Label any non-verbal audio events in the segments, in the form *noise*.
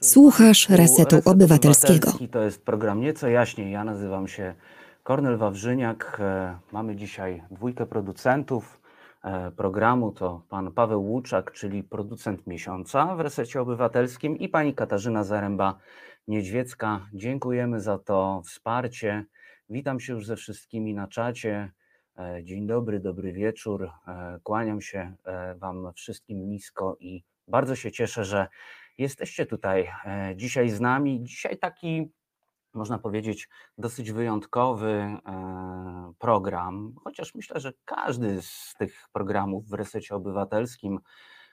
Słuchasz Resetu Obywatelskiego. To jest program Nieco Jaśniej. Ja nazywam się Kornel Wawrzyniak. E, Mamy dzisiaj dwójkę producentów e, programu. To pan Paweł Łuczak, czyli producent miesiąca w Resecie Obywatelskim i pani Katarzyna Zaręba-Niedźwiecka. Dziękujemy za to wsparcie. Witam się już ze wszystkimi na czacie. E, Dzień dobry, dobry wieczór. Kłaniam się wam wszystkim nisko i bardzo się cieszę, że jesteście tutaj e, dzisiaj z nami. Dzisiaj taki, można powiedzieć, dosyć wyjątkowy e, program, chociaż myślę, że każdy z tych programów w resecie obywatelskim,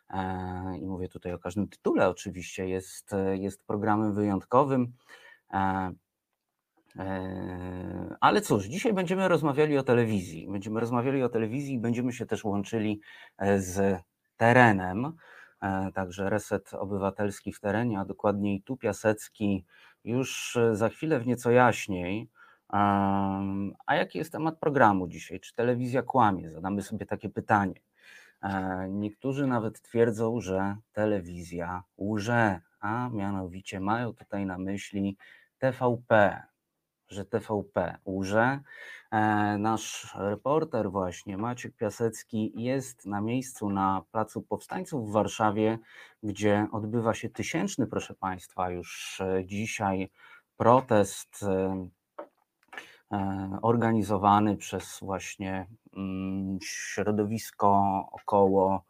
e, i mówię tutaj o każdym tytule oczywiście, jest, jest programem wyjątkowym. Ale cóż, dzisiaj będziemy rozmawiali o telewizji. Będziemy rozmawiali o telewizji i będziemy się też łączyli z terenem. E, Także reset obywatelski w terenie, a dokładniej tu Piasecki już e, za chwilę w nieco jaśniej. A jaki jest temat programu dzisiaj? Czy telewizja kłamie? Zadamy sobie takie pytanie. E, Niektórzy nawet twierdzą, że telewizja łże, a mianowicie mają tutaj na myśli TVP, że TVP łże. E, Nasz reporter właśnie Maciek Piasecki jest na miejscu na Placu Powstańców w Warszawie, gdzie odbywa się tysięczny, proszę Państwa, już e, dzisiaj protest e, organizowany przez właśnie mm, środowisko około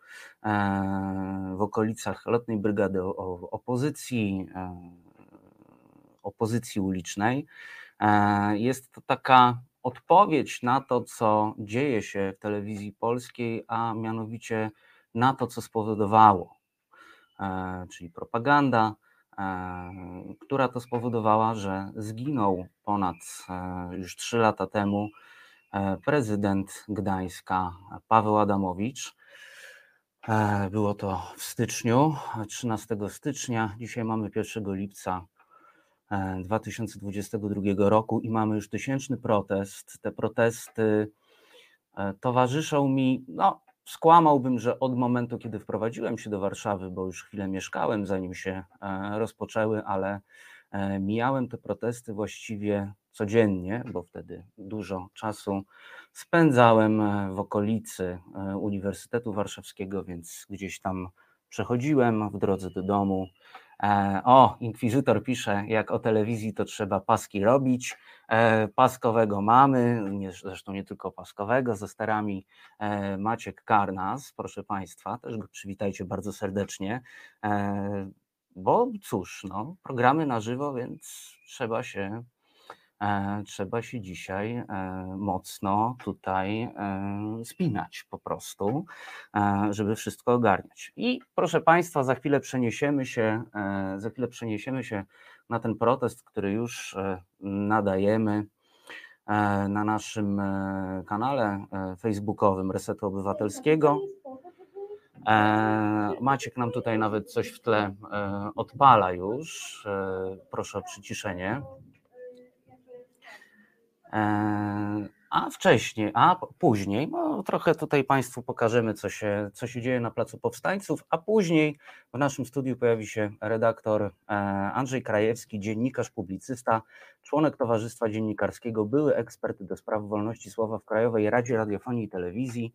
w okolicach Lotnej Brygady Opozycji, opozycji ulicznej. E, Jest to taka odpowiedź na to, co dzieje się w telewizji polskiej, a mianowicie na to, co spowodowało, e, czyli propaganda, e, która to spowodowała, że zginął ponad już trzy lata temu prezydent Gdańska Paweł Adamowicz. Było to w styczniu, 13 stycznia. Dzisiaj mamy 1 lipca 2022 roku i mamy już tysięczny protest. Te protesty e, towarzyszą mi, no skłamałbym, że od momentu, kiedy wprowadziłem się do Warszawy, bo już chwilę mieszkałem, zanim się e, rozpoczęły, ale e, mijałem te protesty właściwie codziennie, bo wtedy dużo czasu spędzałem e, w okolicy e, Uniwersytetu Warszawskiego, więc gdzieś tam przechodziłem w drodze do domu. E, O, inkwizytor pisze, jak o telewizji to trzeba paski robić. E, Paskowego mamy, nie, zresztą nie tylko paskowego, ze starami e, Maciek Karnas, proszę Państwa, też go przywitajcie bardzo serdecznie, bo cóż, no, programy na żywo, więc trzeba się, trzeba się dzisiaj e, mocno tutaj e, spinać po prostu, e, żeby wszystko ogarniać. I proszę Państwa, za chwilę przeniesiemy się, e, za chwilę przeniesiemy się na ten protest, który już e, nadajemy e, na naszym e, kanale e, facebookowym Resetu Obywatelskiego. E, Maciek nam tutaj nawet coś w tle e, odpala już. E, Proszę o przyciszenie. E, A wcześniej, a później, no trochę tutaj Państwu pokażemy, co się, co się dzieje na Placu Powstańców, a później w naszym studiu pojawi się redaktor e, Andrzej Krajewski, dziennikarz, publicysta, członek Towarzystwa Dziennikarskiego, były ekspert do spraw wolności słowa w Krajowej Radzie Radiofonii i Telewizji.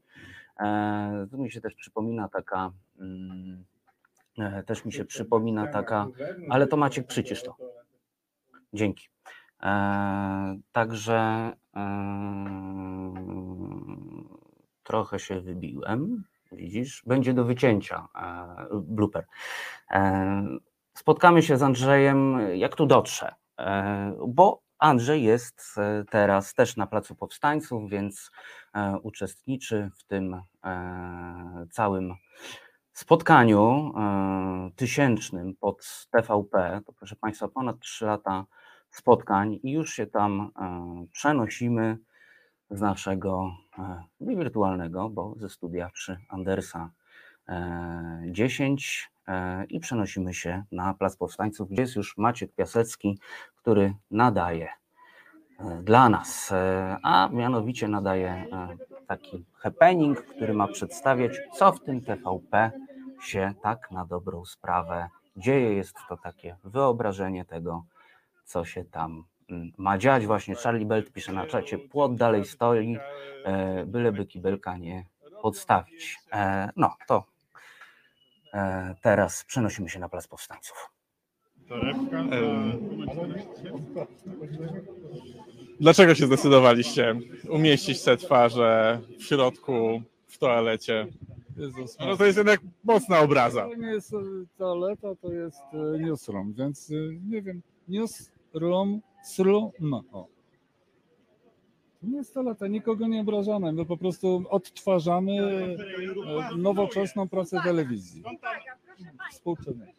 E, Tu mi się też przypomina taka, mm, też mi się przypomina taka, ale to Maciek przycisz to. Dzięki. E, Także e, trochę się wybiłem, widzisz, będzie do wycięcia e, blooper. Spotkamy się z Andrzejem, jak tu dotrze, bo Andrzej jest teraz też na Placu Powstańców, więc uczestniczy w tym całym spotkaniu tysięcznym pod TVP. To proszę Państwa, ponad 3 lata spotkań i już się tam e, przenosimy z naszego e, nie wirtualnego, bo ze studia przy Andersa e, 10 e, i przenosimy się na Plac Powstańców, gdzie jest już Maciek Piasecki, który nadaje dla nas, a mianowicie nadaje taki happening, który ma przedstawiać, co w tym TVP się tak na dobrą sprawę dzieje. Jest to takie wyobrażenie tego, co się tam mm, ma dziać. Właśnie Charlie Belt pisze na czacie, płot dalej stoi, e, byleby kibelka nie podstawić. E, no to e, teraz przenosimy się na Plac Powstańców. Dlaczego się zdecydowaliście umieścić te twarze w środku, w toalecie? Jezus, No to jest jednak mocna obraza. To nie jest toaleta, to jest newsroom, więc nie wiem, newsroom, sru, no. O. To nie jest toaleta, nikogo nie obrażamy, my po prostu odtwarzamy e, nowoczesną pracę telewizji. Współczynnie.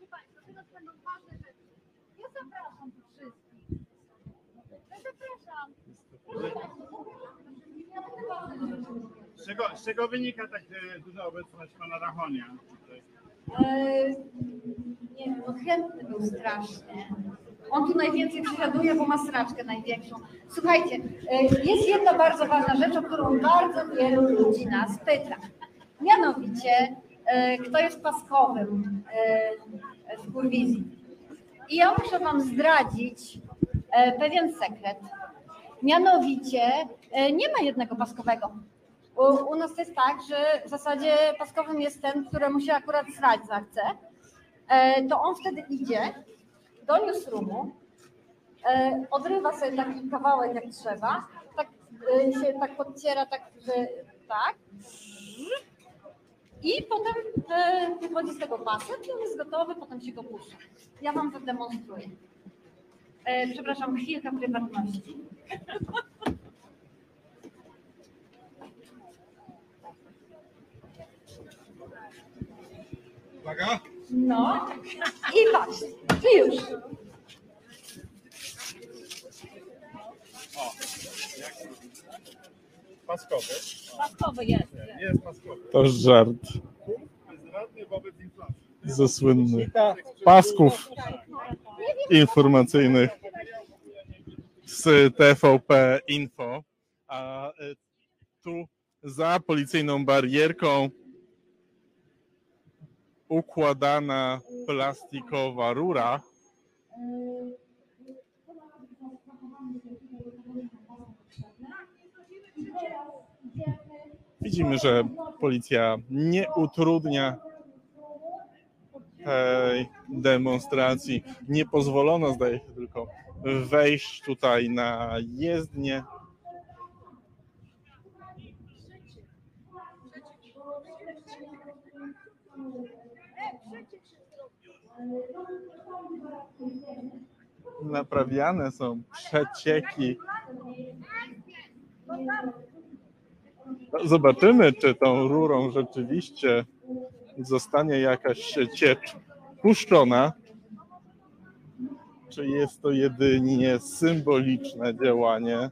Ja zapraszam tu wszystkich. Ja zapraszam. Z czego, z czego wynika tak e, duża obecność pana Rachonia? tutaj? E, nie wiem, no chętny był strasznie. On tu najwięcej prześladuje, bo ma sraczkę największą. Słuchajcie, e, jest jedna bardzo ważna rzecz, o którą bardzo wielu ludzi nas pyta. Mianowicie, e, kto jest paskowym e, w kurwizji. I ja muszę wam zdradzić pewien sekret. Mianowicie, nie ma jednego paskowego. U, u nas jest tak, że w zasadzie paskowym jest ten, któremu się akurat srać zachce. To on wtedy idzie do newsroomu, e, odrywa sobie taki kawałek jak trzeba, tak e, się tak podciera, tak, że tak. I potem e, wychodzi z tego pasek i on jest gotowy, potem się go puszcza. Ja wam to demonstruję. E, przepraszam, chwilka prywatności. Uwaga! No i patrz, już. Paskowy. Paskowy jest. Jest paskowy. To żart Bezradny wobec inflacji. ze słynnych pasków informacyjnych z TVP Info. A e, tu za policyjną barierką układana plastikowa rura. Widzimy, że policja nie utrudnia tej demonstracji. Nie pozwolono, zdaje się, tylko wejść tutaj na jezdnię. Naprawiane są przecieki. No, Zobaczymy, czy tą rurą rzeczywiście zostanie jakaś ciecz puszczona, czy jest to jedynie symboliczne działanie.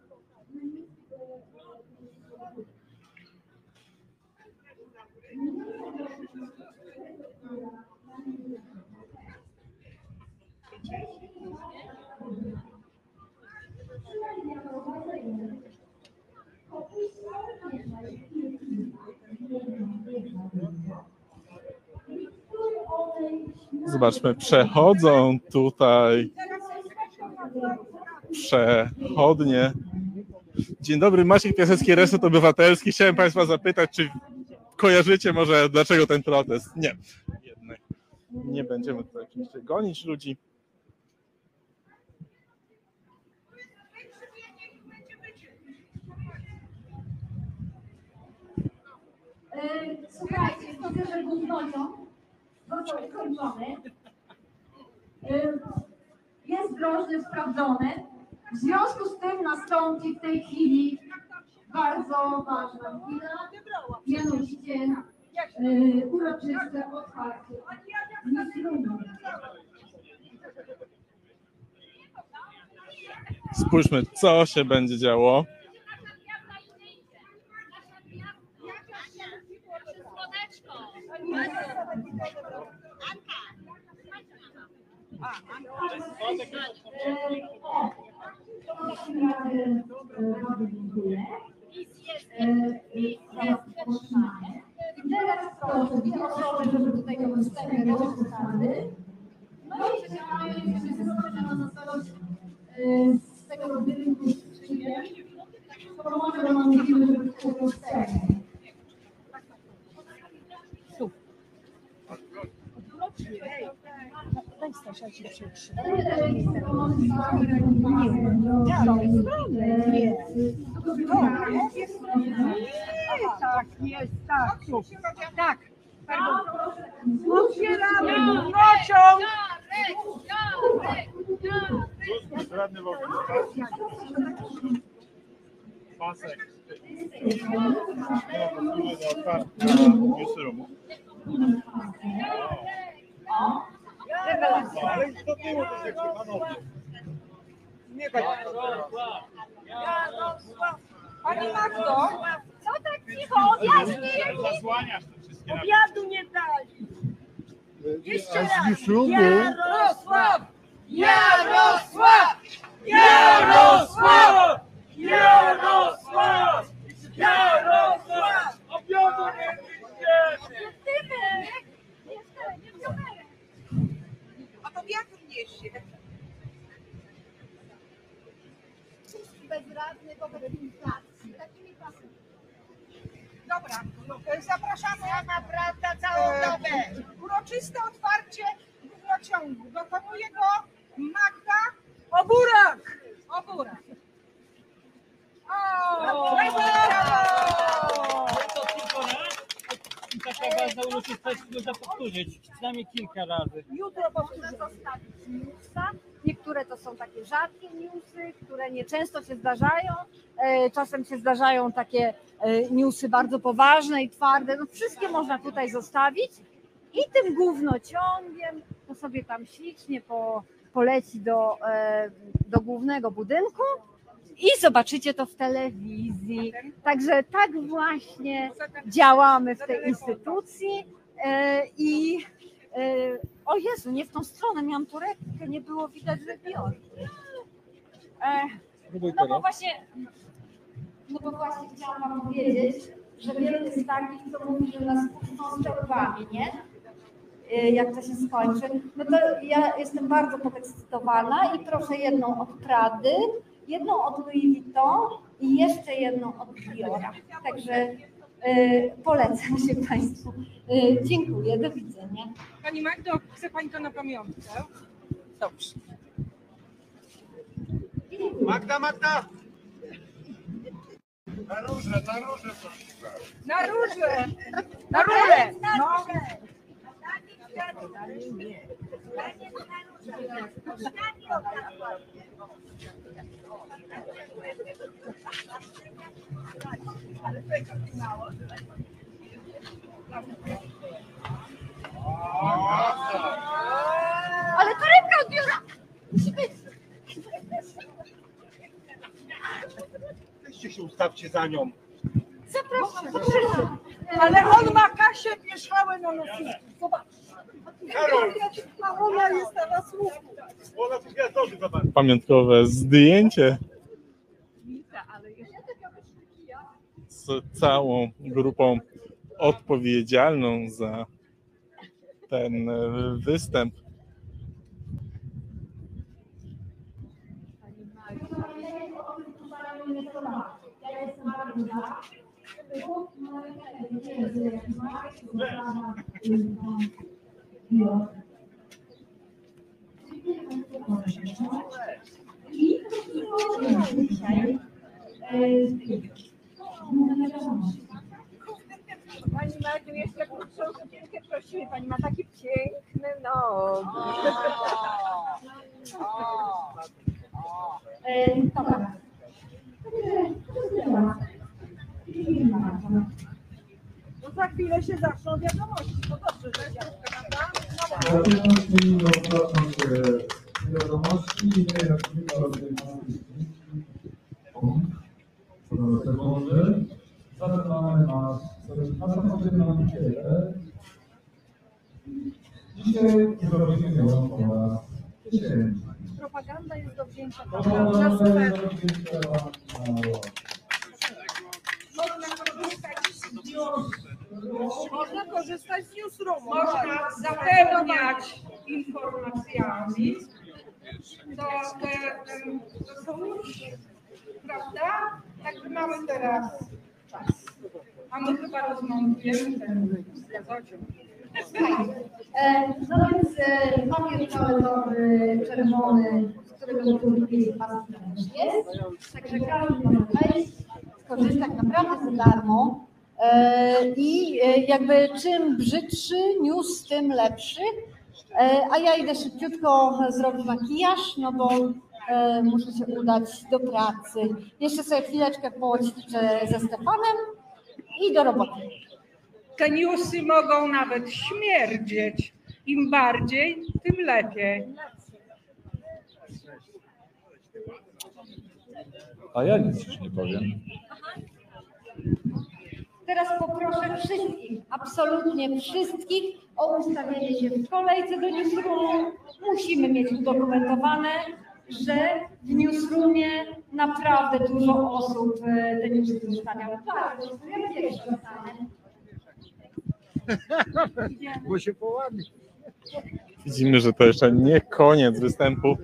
Zobaczmy, przechodzą tutaj przechodnie. Dzień dobry, Maciek Piasecki, Reset Obywatelski. Chciałem Państwa zapytać, czy kojarzycie może dlaczego ten protest? Nie, jednak nie będziemy tutaj oczywiście gonić ludzi. E, Słuchajcie, sądzę, że gównoziom został skończony. E, Jest groźny, sprawdzony. W związku z tym nastąpi w tej chwili bardzo ważna chwila, mianowicie e, uroczyste otwarcie. Spójrzmy, co się będzie działo. E, o, to w takim razie e, bardzo dziękuję. Jest potrzymane. I teraz proszę dwie osoby, żeby tutaj do wstępy rozpoczęły. z tego budynku przyjdzie, to może możliwe, żeby to Tak, jest, tak. Tak. Otwieramy pociąg. Radny w ogóle. Pasek. No, to. Ale to panowie. Nie tak. Pani Magdo, co tak cicho? Zasłaniasz wszystkie napisy. Obiadu nie dali. Jeszcze raz. z ślubu Jarosław! Jarosław! Jarosław! Jarosław! Jarosław! Obiadu nie A bezradny wobec inflacji. Takimi pasami. Dobra, zapraszamy na prawda całą dobę. Uroczyste otwarcie górnociągu. Dokonuje go Magda Oburak. Oburak. O, brawo! To tylko raz. I taka ważna uroczystość można powtórzyć przynajmniej kilka razy. Jutro powtórzymy. zostawić newsa. Niektóre to są takie rzadkie newsy, które nieczęsto się zdarzają. E, Czasem się zdarzają takie e, newsy bardzo poważne i twarde. No wszystkie można tutaj zostawić. I tym gównociągiem to sobie tam ślicznie po, poleci do, e, do głównego budynku i zobaczycie to w telewizji. Także tak właśnie działamy w tej instytucji e, i e, o Jezu, nie w tą stronę, miałam torebkę, nie było widać, że biorę. E, no bo właśnie, no bo właśnie chciałam wam powiedzieć, że wielu jest takich, co mówi, że nas puszczą z nie? Jak to się skończy. No to ja jestem bardzo podekscytowana i proszę jedną od Prady, jedną od Louis Vuitton i jeszcze jedną od Diora. Także e, polecam się Państwu. E, dziękuję, do widzenia. Pani Magdo, chce Pani to na pamiątkę? Dobrze. Magda, Magda! Na róże, na róże proszę. Na róże! Na rurę! No. Ale torebka od biura! Weźcie się ustawcie za nią. Zapraszam. Ale on ma Kasię Pieszchałę na nosie. Zobacz. Karol! A ona jest teraz słuchu. Ona tu gwiazdowy, zobacz. Pamiątkowe zdjęcie z całą grupą odpowiedzialną za ten e, występ. Pani Magdo, jeszcze krótszą sukienkę prosimy. Pani ma takie piękne nogi. E, Dobra. No za chwilę się zaczną wiadomości. To dobrze, że ja prawda? No, Wiadomości zapraszam się wiadomości, nie jak zwykle wiadomości. Sekundy. Zaczynamy nasz, naszą codzienną ankietę. Dzisiaj zrobimy ją po raz propaganda jest do wzięcia na na ład. Można korzystać z Można korzystać z newsroomu. Można zapełniać informacjami, to, to, to są już, prawda? Także mamy teraz czas. A my chyba rozmontujemy ten zgadzacie. E, No więc e, papier toaletowy czerwony, z którego pasta też jest. Także każdy może wejść, skorzystać naprawdę za darmo. E, I e, jakby czym brzydszy news, tym lepszy. E, A ja idę szybciutko zrobić makijaż, no bo muszę się udać do pracy. Jeszcze sobie chwileczkę poćwiczę ze Stefanem i do roboty. Te newsy mogą nawet śmierdzieć. Im bardziej, tym lepiej. A ja nic już nie powiem. Teraz poproszę wszystkich, absolutnie wszystkich o ustawienie się w kolejce do newsroomu. Musimy mieć udokumentowane, że w newsroomie naprawdę dużo osób e, te newsy ustawiało. Tak, ja pierwsza zostanę. *laughs* Bo się połamie. Widzimy, że to jeszcze nie koniec występu.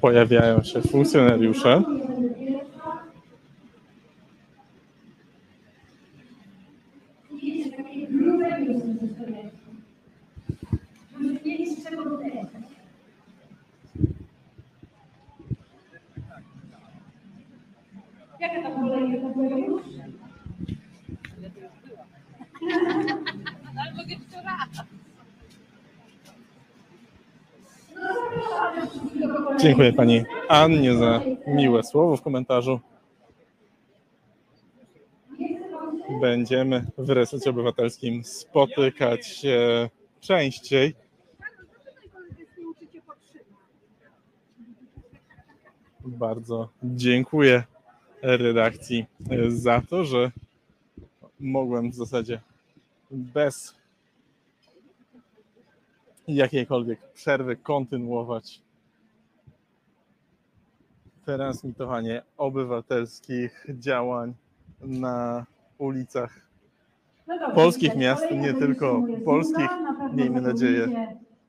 Pojawiają się funkcjonariusze. Wiecie, takie grube newsy zostawiacie. Żeby mieli z czego wydać. Jaka tam kolejka to była już? Dziękuję pani Annie za miłe słowo w komentarzu. Będziemy w resecie obywatelskim spotykać się częściej. Bardzo dziękuję redakcji za to, że mogłem w zasadzie bez jakiejkolwiek przerwy kontynuować transmitowanie obywatelskich działań na ulicach No polskich miast, nie tylko już polskich, pewno miejmy nadzieję.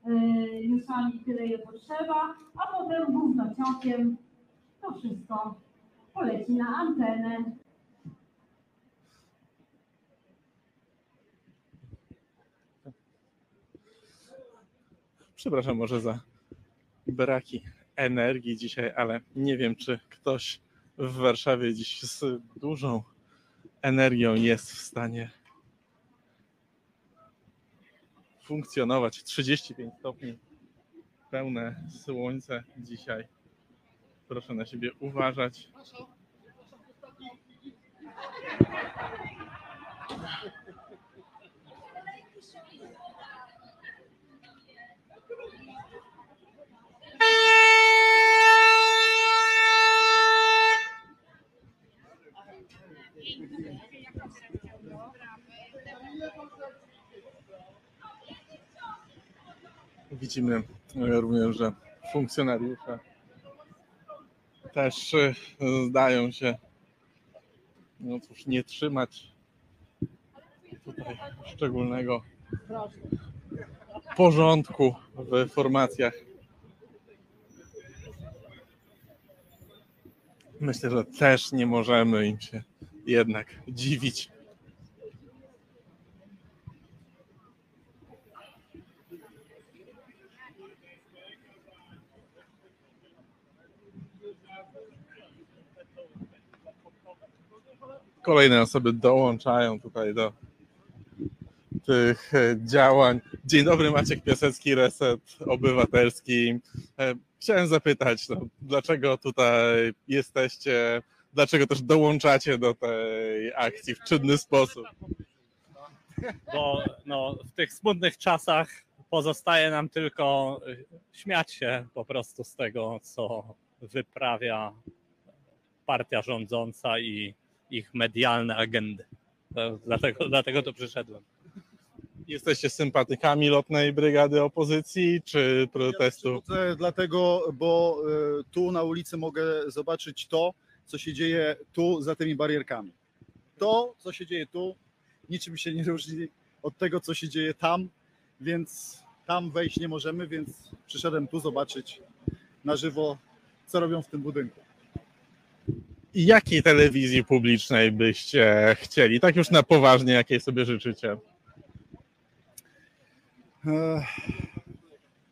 y, Newsami tyle ile potrzeba, a potem gównociąkiem to wszystko poleci na antenę. Przepraszam może za braki energii dzisiaj, ale nie wiem, czy ktoś w Warszawie dziś z dużą energią jest w stanie funkcjonować. 35 stopni, pełne słońce dzisiaj. Proszę na siebie uważać. Widzimy również, że funkcjonariusze też y, zdają się no cóż, nie trzymać tutaj szczególnego porządku w formacjach. Myślę, że też nie możemy im się jednak dziwić. Kolejne osoby dołączają tutaj do tych e, działań. Dzień dobry, Maciek Piasecki, Reset Obywatelski. E, Chciałem zapytać, no, dlaczego tutaj jesteście, dlaczego też dołączacie do tej akcji w czynny sposób? bo no, w tych smutnych czasach pozostaje nam tylko y, śmiać się po prostu z tego, co wyprawia partia rządząca i ich medialne agendy. To, dlatego, dlatego to przyszedłem. Jesteście sympatykami lotnej brygady opozycji czy protestu? Przychodzę Dlatego, bo e, tu na ulicy mogę zobaczyć to, co się dzieje tu za tymi barierkami. To, co się dzieje tu, niczym się nie różni od tego, co się dzieje tam, więc tam wejść nie możemy, więc przyszedłem tu zobaczyć na żywo, co robią w tym budynku. I jakiej telewizji publicznej byście chcieli? Tak już na poważnie, jakiej sobie życzycie?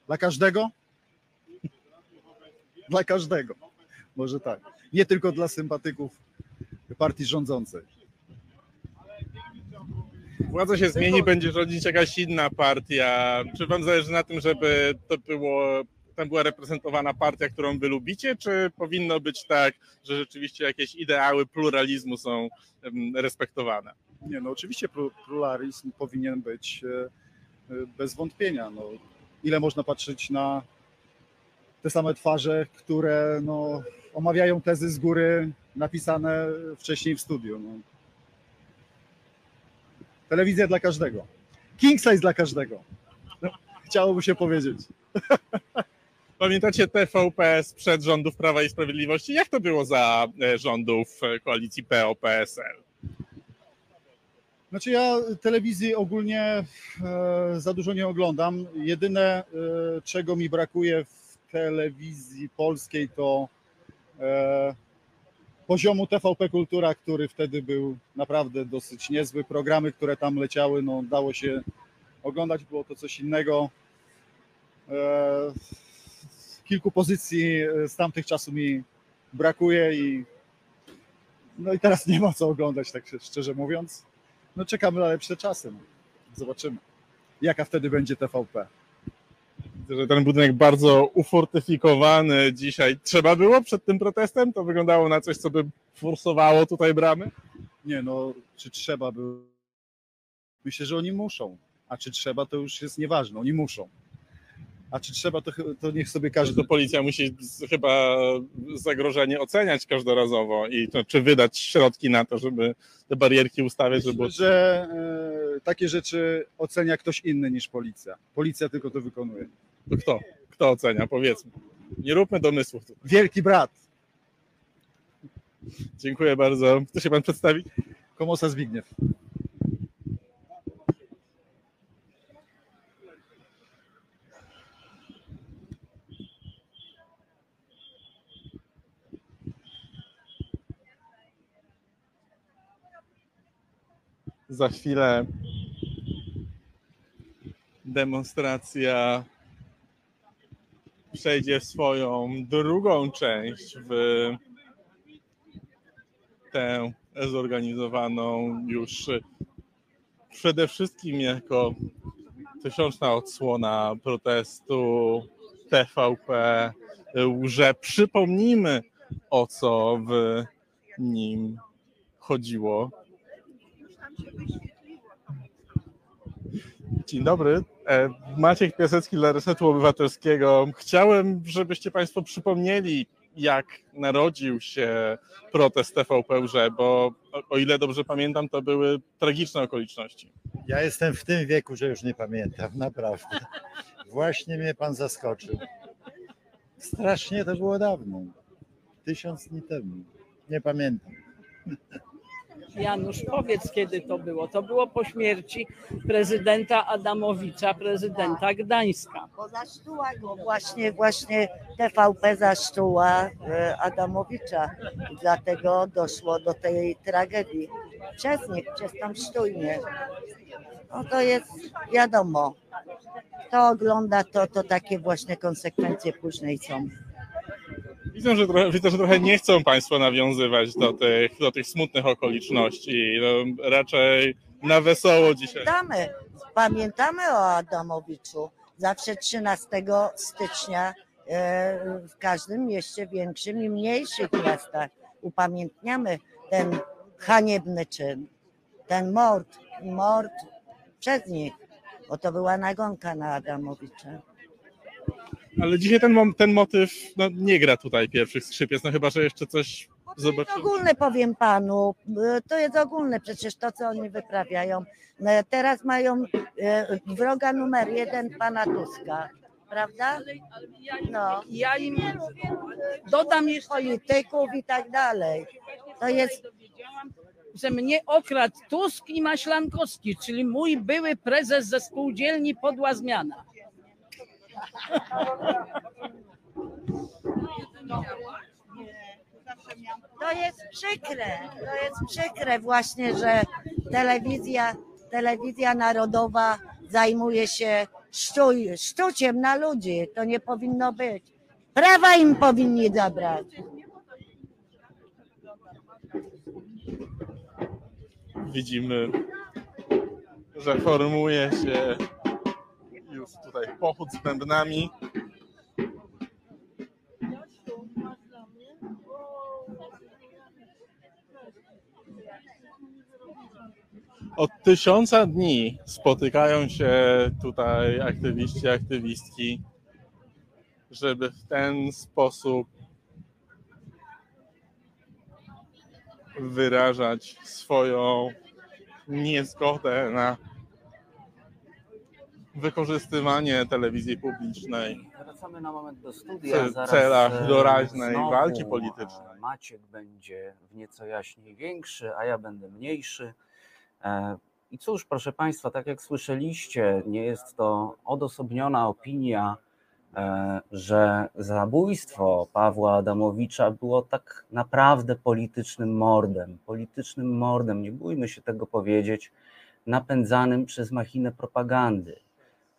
Dla każdego? Dla każdego. Może tak. Nie tylko dla sympatyków partii rządzącej. Władza się zmieni, będzie rządzić jakaś inna partia. Czy wam zależy na tym, żeby to było, tam była reprezentowana partia, którą wy lubicie, czy powinno być tak, że rzeczywiście jakieś ideały pluralizmu są respektowane? Nie, no oczywiście plu- pluralizm powinien być e, e, bez wątpienia. No, ile można patrzeć na te same twarze, które no, omawiają tezy z góry napisane wcześniej w studiu. No. Telewizja dla każdego. King size dla każdego. No, chciałoby się powiedzieć. *laughs* Pamiętacie TVP sprzed rządów Prawa i Sprawiedliwości? Jak to było za e, rządów e, koalicji PO-PSL? Znaczy ja telewizji ogólnie e, za dużo nie oglądam. Jedyne, czego mi brakuje w telewizji polskiej, to poziomu TVP Kultura, który wtedy był naprawdę dosyć niezły. Programy, które tam leciały, no dało się oglądać, było to coś innego. Kilku pozycji e, z tamtych czasów mi brakuje i no i teraz nie ma co oglądać, tak szczerze mówiąc. No czekamy na lepsze czasy. No. Zobaczymy, jaka wtedy będzie TVP. Że ten budynek bardzo ufortyfikowany dzisiaj. Trzeba było przed tym protestem? To wyglądało na coś, co by forsowało tutaj bramy? Nie no, czy trzeba by... Myślę, że oni muszą. A czy trzeba, to już jest nieważne. Oni muszą. A czy trzeba, to, to niech sobie każdy... to policja musi chyba zagrożenie oceniać każdorazowo i to, czy wydać środki na to, żeby te barierki ustawiać, żeby że e, takie rzeczy ocenia ktoś inny niż policja. Policja tylko to wykonuje. To kto? Kto ocenia? Powiedzmy. Nie róbmy domysłów. Tu. Wielki brat. Dziękuję bardzo. Chce się pan przedstawić? Komosa Zbigniew. Za chwilę demonstracja przejdzie swoją drugą część w tę zorganizowaną już przede wszystkim jako tysiączna odsłona protestu TVP, że przypomnijmy o co w nim chodziło. Dzień dobry. E, Maciek Piasecki dla Resetu Obywatelskiego. Chciałem, żebyście Państwo przypomnieli, jak narodził się protest TVP łże, bo o, o ile dobrze pamiętam, to były tragiczne okoliczności. Ja jestem w tym wieku, że już nie pamiętam, *laughs* naprawdę. Właśnie mnie pan zaskoczył. Strasznie to było dawno. Tysiąc dni temu. Nie pamiętam. *laughs* Janusz, powiedz kiedy to było. To było po śmierci prezydenta Adamowicza, prezydenta Gdańska. Bo zaszczuła go właśnie, właśnie TVP zaszczuła e, Adamowicza. Dlatego doszło do tej tragedii. Przez nich, przez tą sztujnię. No to jest wiadomo. Kto ogląda to, to takie właśnie konsekwencje później są. Widzę, że trochę, widzę, że trochę nie chcą Państwo nawiązywać do tych, do tych smutnych okoliczności. No, raczej na wesoło dzisiaj. Pamiętamy, pamiętamy o Adamowiczu. Zawsze 13 stycznia e, w każdym mieście większym i mniejszych miastach upamiętniamy ten haniebny czyn, ten mord, mord przez nich, bo to była nagonka na Adamowicza. Ale dzisiaj ten, mom- ten motyw no, nie gra tutaj pierwszych skrzypiec, no chyba, że jeszcze coś Zobaczymy. Ogólne powiem panu, y, to jest ogólne przecież to, co oni wyprawiają. E, Teraz mają e, wroga numer jeden pana Tuska, prawda? No. Ja im dodam jeszcze polityków i tak dalej. To jest że mnie okradł Tusk i Maślankowski, czyli mój były prezes ze spółdzielni Podła Zmiana. To jest przykre, to jest przykre właśnie, że telewizja, telewizja narodowa zajmuje się szczuj, szczuciem na ludzi. To nie powinno być. Prawa im powinni zabrać. Widzimy, że formuje się już tutaj pochód z bębnami. Od tysiąca dni spotykają się tutaj aktywiści, aktywistki, żeby w ten sposób wyrażać swoją niezgodę na wykorzystywanie telewizji publicznej Wracamy na moment do studia. w celach e, doraźnej znowu, walki politycznej. e, Maciek będzie w nieco jaśniej większy, a ja będę mniejszy. E, I cóż, proszę Państwa, tak jak słyszeliście, nie jest to odosobniona opinia, że zabójstwo Pawła Adamowicza było tak naprawdę politycznym mordem. Politycznym mordem, nie bójmy się tego powiedzieć, napędzanym przez machinę propagandy.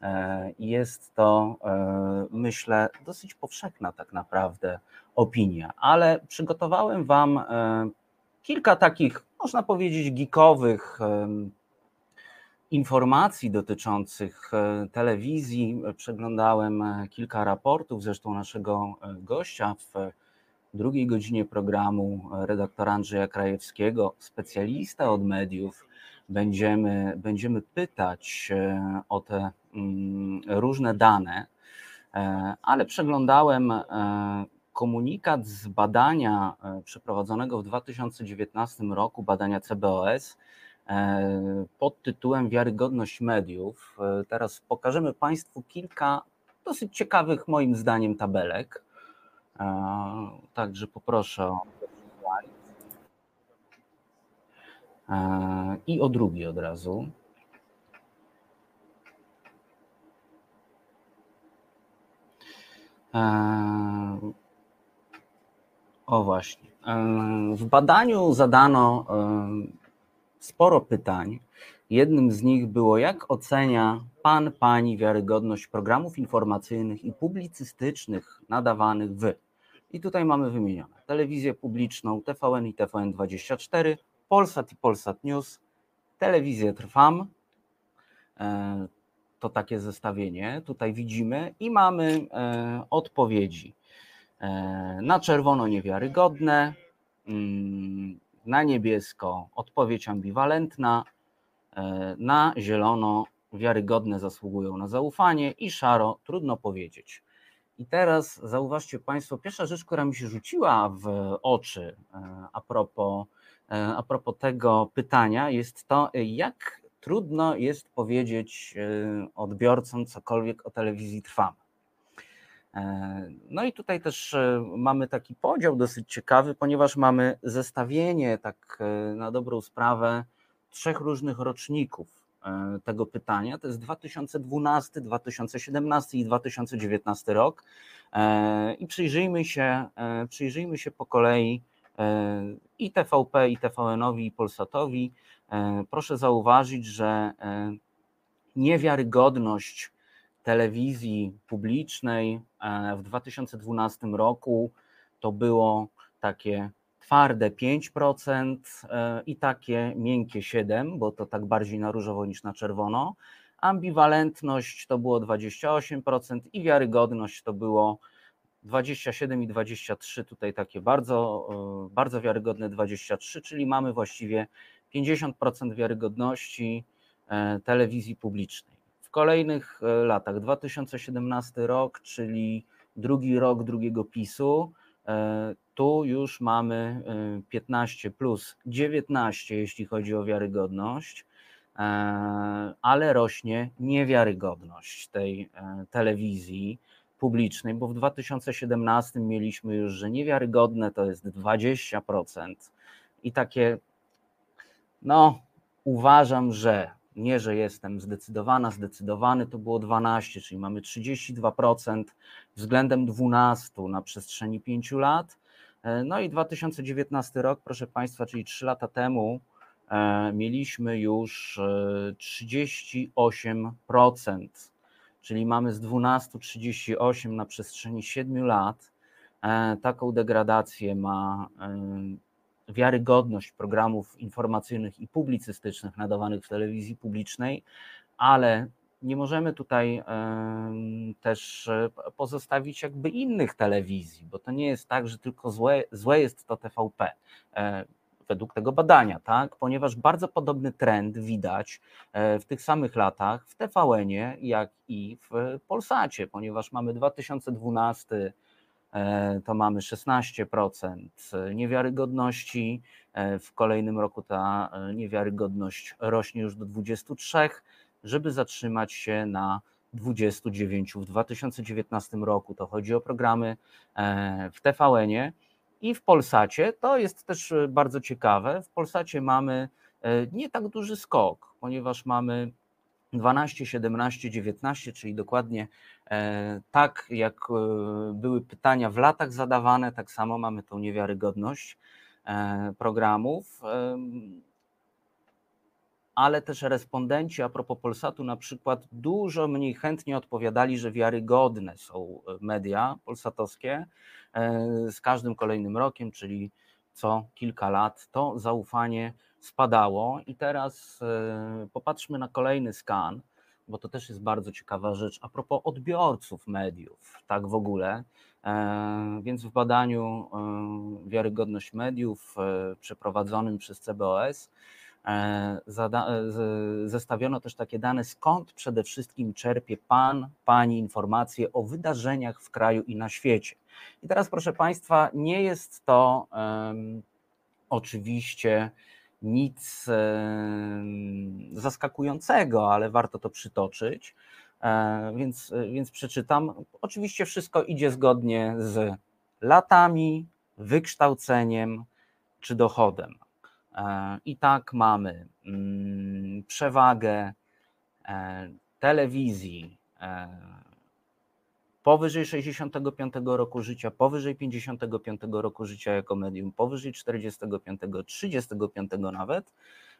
E, Jest to, e, myślę, dosyć powszechna tak naprawdę opinia, ale przygotowałem Wam e, kilka takich, można powiedzieć, geekowych informacji dotyczących telewizji. Przeglądałem kilka raportów, zresztą naszego gościa w drugiej godzinie programu, redaktora Andrzeja Krajewskiego, specjalista od mediów. Będziemy, będziemy pytać o te różne dane, e, ale przeglądałem e, komunikat z badania e, przeprowadzonego w 2019 roku, badania CBOS pod tytułem Wiarygodność mediów. Teraz pokażemy Państwu kilka dosyć ciekawych moim zdaniem tabelek. Także poproszę o i o drugi od razu. O właśnie. E, W badaniu zadano e, sporo pytań. Jednym z nich było, jak ocenia Pan, Pani wiarygodność programów informacyjnych i publicystycznych nadawanych w. I tutaj mamy wymienione telewizję publiczną, TVN i TVN24, Polsat i Polsat News, telewizję Trwam. To takie zestawienie tutaj widzimy i mamy e, odpowiedzi. E, Na czerwono niewiarygodne, mm, na niebiesko odpowiedź ambiwalentna, e, na zielono wiarygodne zasługują na zaufanie i szaro trudno powiedzieć. I teraz zauważcie Państwo, pierwsza rzecz, która mi się rzuciła w oczy a propos, a propos tego pytania, jest to, jak trudno jest powiedzieć e, odbiorcom cokolwiek o telewizji Trwam. E, No i tutaj też e, mamy taki podział dosyć ciekawy, ponieważ mamy zestawienie, tak na dobrą sprawę, trzech różnych roczników tego pytania. To jest 2012, 2017 i 2019 rok. I przyjrzyjmy się, przyjrzyjmy się po kolei i TVP, i TVN-owi, i Polsatowi. E, Proszę zauważyć, że e, niewiarygodność telewizji publicznej e, w 2012 roku to było takie twarde 5% e, i takie miękkie 7%, bo to tak bardziej na różowo niż na czerwono. Ambiwalentność to było 28% i wiarygodność to było 27 i 23, tutaj takie bardzo, bardzo wiarygodne 23, czyli mamy właściwie 50% wiarygodności e, telewizji publicznej. W kolejnych e, latach, 2017 rok, czyli drugi rok drugiego PiSu, e, tu już mamy y, 15 plus 19, jeśli chodzi o wiarygodność, ale rośnie niewiarygodność tej telewizji publicznej, bo w 2017 mieliśmy już, że niewiarygodne to jest 20% i takie, no uważam, że nie, że jestem zdecydowana, zdecydowany, to było 12, czyli mamy 32% względem 12 na przestrzeni 5 lat. E, No i 2019 rok, proszę Państwa, czyli 3 lata temu e, mieliśmy już e, 38%, czyli mamy z 12 38 na przestrzeni 7 lat. E, Taką degradację ma e, wiarygodność programów informacyjnych i publicystycznych nadawanych w telewizji publicznej, ale nie możemy tutaj też e, pozostawić jakby innych telewizji, bo to nie jest tak, że tylko złe, złe jest to TVP. e, Według tego badania, tak? Ponieważ bardzo podobny trend widać e, w tych samych latach w TVN-ie, jak i w Polsacie, ponieważ mamy 2012 e, to mamy 16% niewiarygodności. e, W kolejnym roku ta e, niewiarygodność rośnie już do 23%, żeby zatrzymać się na 29 w 2019 roku. To chodzi o programy e, w TVN-ie i w Polsacie. To jest też e, bardzo ciekawe. W Polsacie mamy e, nie tak duży skok, ponieważ mamy 12, 17, 19, czyli dokładnie e, tak, jak e, były pytania w latach zadawane, tak samo mamy tą niewiarygodność e, programów. Ale też respondenci a propos Polsatu na przykład dużo mniej chętnie odpowiadali, że wiarygodne są media polsatowskie e, z każdym kolejnym rokiem, czyli co kilka lat, to zaufanie spadało. I teraz e, popatrzmy na kolejny skan, bo to też jest bardzo ciekawa rzecz a propos odbiorców mediów, tak w ogóle. E, Więc w badaniu e, Wiarygodność Mediów e, przeprowadzonym przez CBOS zestawiono też takie dane, skąd przede wszystkim czerpie Pan, Pani informacje o wydarzeniach w kraju i na świecie. I teraz, proszę Państwa, nie jest to em, oczywiście nic em, zaskakującego, ale warto to przytoczyć. E, Więc, więc przeczytam. Oczywiście wszystko idzie zgodnie z latami, wykształceniem czy dochodem. E, I tak mamy mm, przewagę e, telewizji e, powyżej 65 roku życia, powyżej 55 roku życia jako medium, powyżej 45, 35 nawet,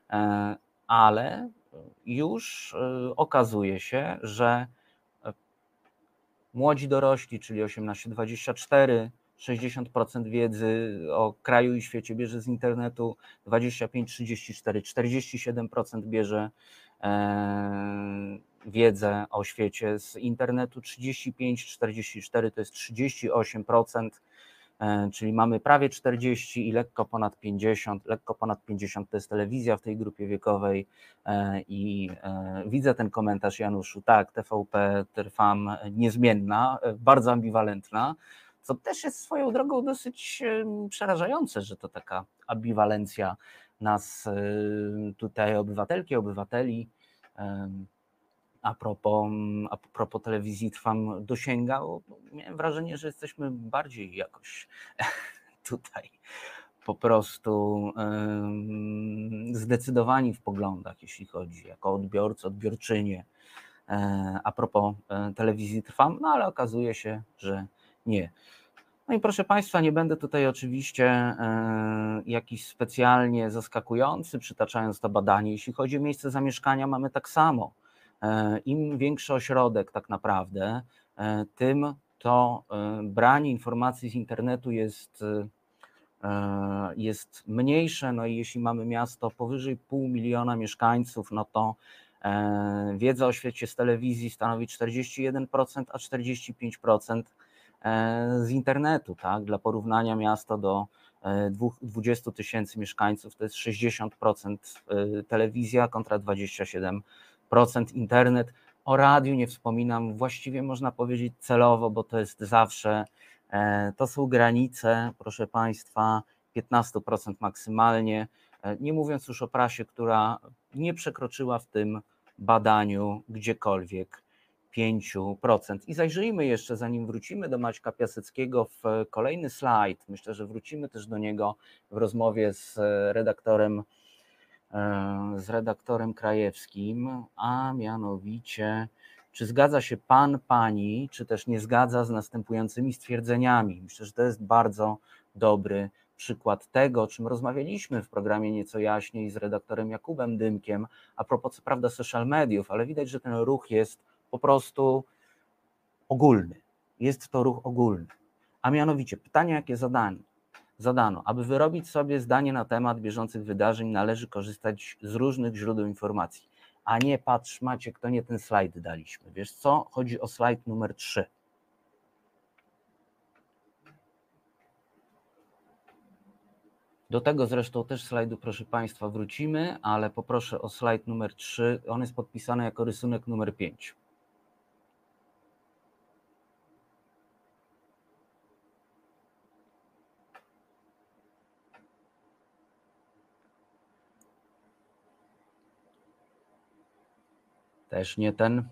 e, ale już e, okazuje się, że e, młodzi dorośli, czyli 18-24, 60% wiedzy o kraju i świecie bierze z internetu, 25-34, 47% bierze wiedzę o świecie z internetu, 35-44 to jest 38%, e, czyli mamy prawie 40 i lekko ponad 50, lekko ponad 50 to jest telewizja w tej grupie wiekowej e, i e, widzę ten komentarz Januszu, tak, TVP, Trwam niezmienna, bardzo ambiwalentna, co też jest swoją drogą dosyć przerażające, że to taka ambiwalencja nas tutaj obywatelki, obywateli a propos, a propos telewizji Trwam dosięga, bo miałem wrażenie, że jesteśmy bardziej jakoś *laughs* tutaj po prostu zdecydowani w poglądach, jeśli chodzi jako odbiorcy, odbiorczynie e, a propos e, telewizji Trwam, no ale okazuje się, że nie. No i proszę Państwa, nie będę tutaj oczywiście e, jakiś specjalnie zaskakujący, przytaczając to badanie. Jeśli chodzi o miejsce zamieszkania, mamy tak samo. E, Im większy ośrodek tak naprawdę, e, tym to e, branie informacji z internetu jest, jest mniejsze. No i jeśli mamy miasto powyżej pół miliona mieszkańców, no to wiedza o świecie z telewizji stanowi 41%, a 45% e, z internetu. Tak? Dla porównania miasto do e, dwóch- 20 tysięcy mieszkańców to jest 60% e, telewizja kontra 27% internet. O radiu nie wspominam, właściwie można powiedzieć celowo, bo to jest zawsze E, To są granice, proszę Państwa, 15% maksymalnie, e, nie mówiąc już o prasie, która nie przekroczyła w tym badaniu gdziekolwiek 5%. I zajrzyjmy jeszcze, zanim wrócimy do Maćka Piaseckiego, w kolejny slajd. Myślę, że wrócimy też do niego w rozmowie z redaktorem, e, z redaktorem Krajewskim, a mianowicie, czy zgadza się Pan, Pani, czy też nie zgadza z następującymi stwierdzeniami? Myślę, że to jest bardzo dobry przykład tego, o czym rozmawialiśmy w programie nieco jaśniej z redaktorem Jakubem Dymkiem, a propos co prawda social mediów, ale widać, że ten ruch jest po prostu ogólny. Jest to ruch ogólny. A mianowicie pytanie, jakie zadanie? Zadano, aby wyrobić sobie zdanie na temat bieżących wydarzeń, należy korzystać z różnych źródeł informacji. A nie patrz, Maciek, to nie ten slajd daliśmy. Wiesz co? Chodzi o slajd numer 3. Do tego zresztą też slajdu, proszę Państwa, wrócimy, ale poproszę o slajd numer 3. On jest podpisany jako rysunek numer 5. Też nie ten.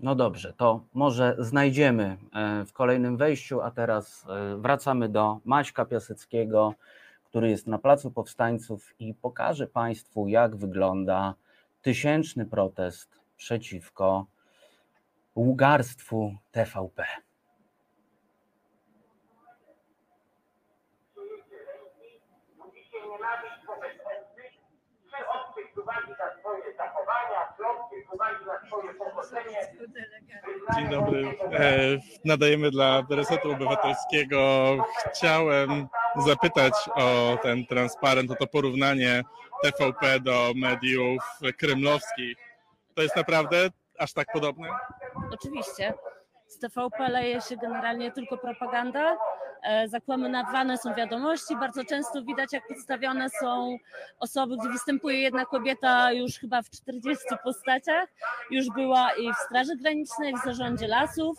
No dobrze, to może znajdziemy e, w kolejnym wejściu, a teraz e, wracamy do Maćka Piaseckiego, który jest na Placu Powstańców i pokaże Państwu, jak wygląda tysięczny protest przeciwko ługarstwu TVP. Dzień dobry. E, nadajemy dla Resetu Obywatelskiego. Chciałem zapytać o ten transparent, o to porównanie TVP do mediów kremlowskich. To jest naprawdę aż tak podobne? Oczywiście. Z TVP leje się generalnie tylko propaganda. E, Zakłamywane są wiadomości. Bardzo często widać, jak przedstawione są osoby, gdzie występuje jedna kobieta już chyba w 40 postaciach. Już była i w Straży Granicznej, w zarządzie lasów.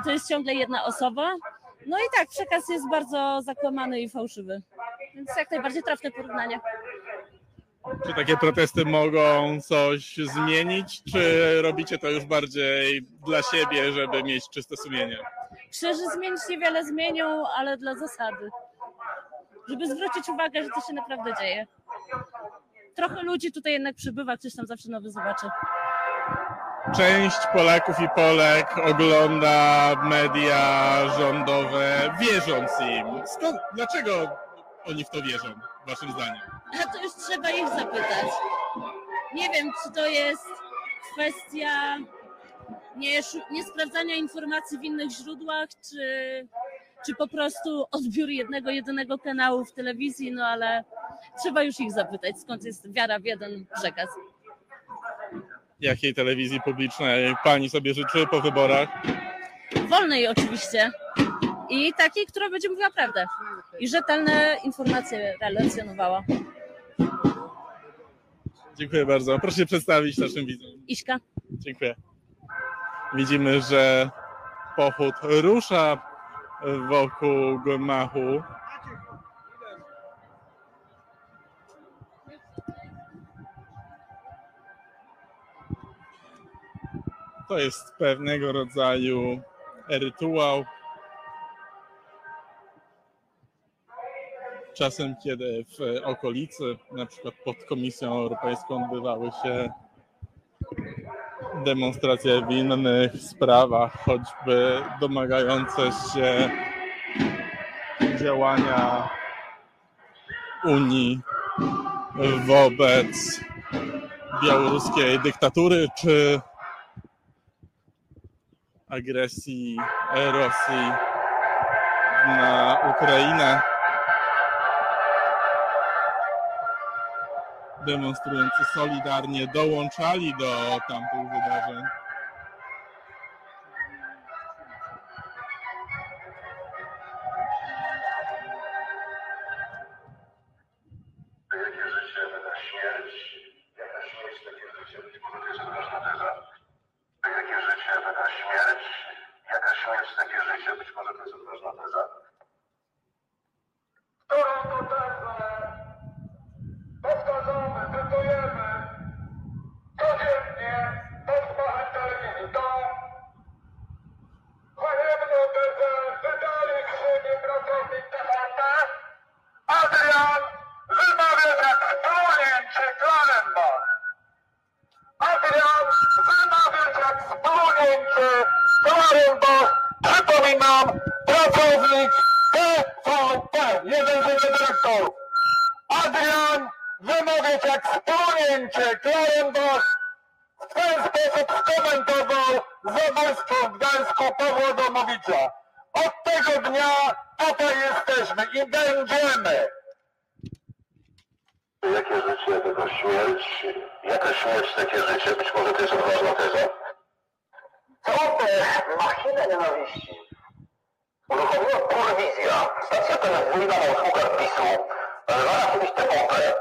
I to jest ciągle jedna osoba. No i tak, przekaz jest bardzo zakłamany i fałszywy. Więc jak najbardziej trafne porównanie. Czy takie protesty mogą coś zmienić, czy robicie to już bardziej dla siebie, żeby mieć czyste sumienie? Krzyży zmienić niewiele zmienią, ale dla zasady. Żeby zwrócić uwagę, że to się naprawdę dzieje. Trochę ludzi tutaj jednak przybywa, ktoś tam zawsze nowy zobaczy. Część Polaków i Polek ogląda media rządowe, wierząc im. Skąd, dlaczego oni w to wierzą, waszym zdaniem? A to już trzeba ich zapytać. Nie wiem, czy to jest kwestia nie, nie sprawdzania informacji w innych źródłach, czy, czy po prostu odbiór jednego, jedynego kanału w telewizji, no ale trzeba już ich zapytać, skąd jest wiara w jeden przekaz. Jakiej telewizji publicznej pani sobie życzy po wyborach? Wolnej oczywiście i takiej, która będzie mówiła prawdę i rzetelne informacje relacjonowała. Dziękuję bardzo. Proszę się przedstawić naszym widzom. Iśka. Dziękuję. Widzimy, że pochód rusza wokół gmachu. To jest pewnego rodzaju rytuał. Czasem, kiedy w okolicy, na przykład pod Komisją Europejską, odbywały się demonstracje w innych sprawach, choćby domagające się działania Unii wobec białoruskiej dyktatury czy agresji Rosji na Ukrainę. Demonstrujący solidarnie dołączali do tamtych wydarzeń. Klarenbach. Adrian Zanawicz jak splunięcie Klarenbach. Przypominam, pracownik TVP, jeden z dyrektorów. Adrian wymawiać jak splunięcie Klarenbach. W ten sposób skomentował zabójstwo w Gdańsku Pawła Domowicza. Od tego dnia tutaj jesteśmy i będziemy. Jakie życie, tylko śmierć. Jaka śmierć, takie życie? Być może to jest odważna teza. Co te machiny nienawiści? Uruchomiła Kurwizja, stacja telewizyjna na usługach PiSu, nazywana kiedyś TVP,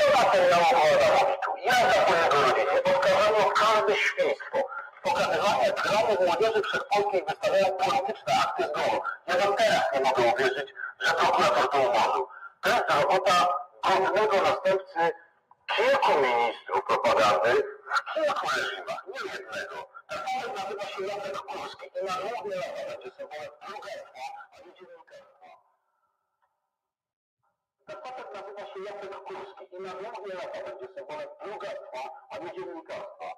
100 lat temu miała Adamowiczu. Jazda po jego rodzinie, oskarżano o każde świństwo. Pokazywanie ekranu młodzieży wszechpolskiej wystawiają polityczne akty zgonu. Ja do teraz nie mogę uwierzyć, że prokurator to umorzył. To jest robota godnego następcy kilku ministrów propagandy w kilku reżimach, nie jednego. Ten człowiek nazywa się Jacek Kurski i na długie lata będzie symbolem plugastwa, a nie dziennikarstwa. Ten facet nazywa się Jacek Kurski i na długie lata będzie symbolem plugastwa, a nie dziennikarstwa.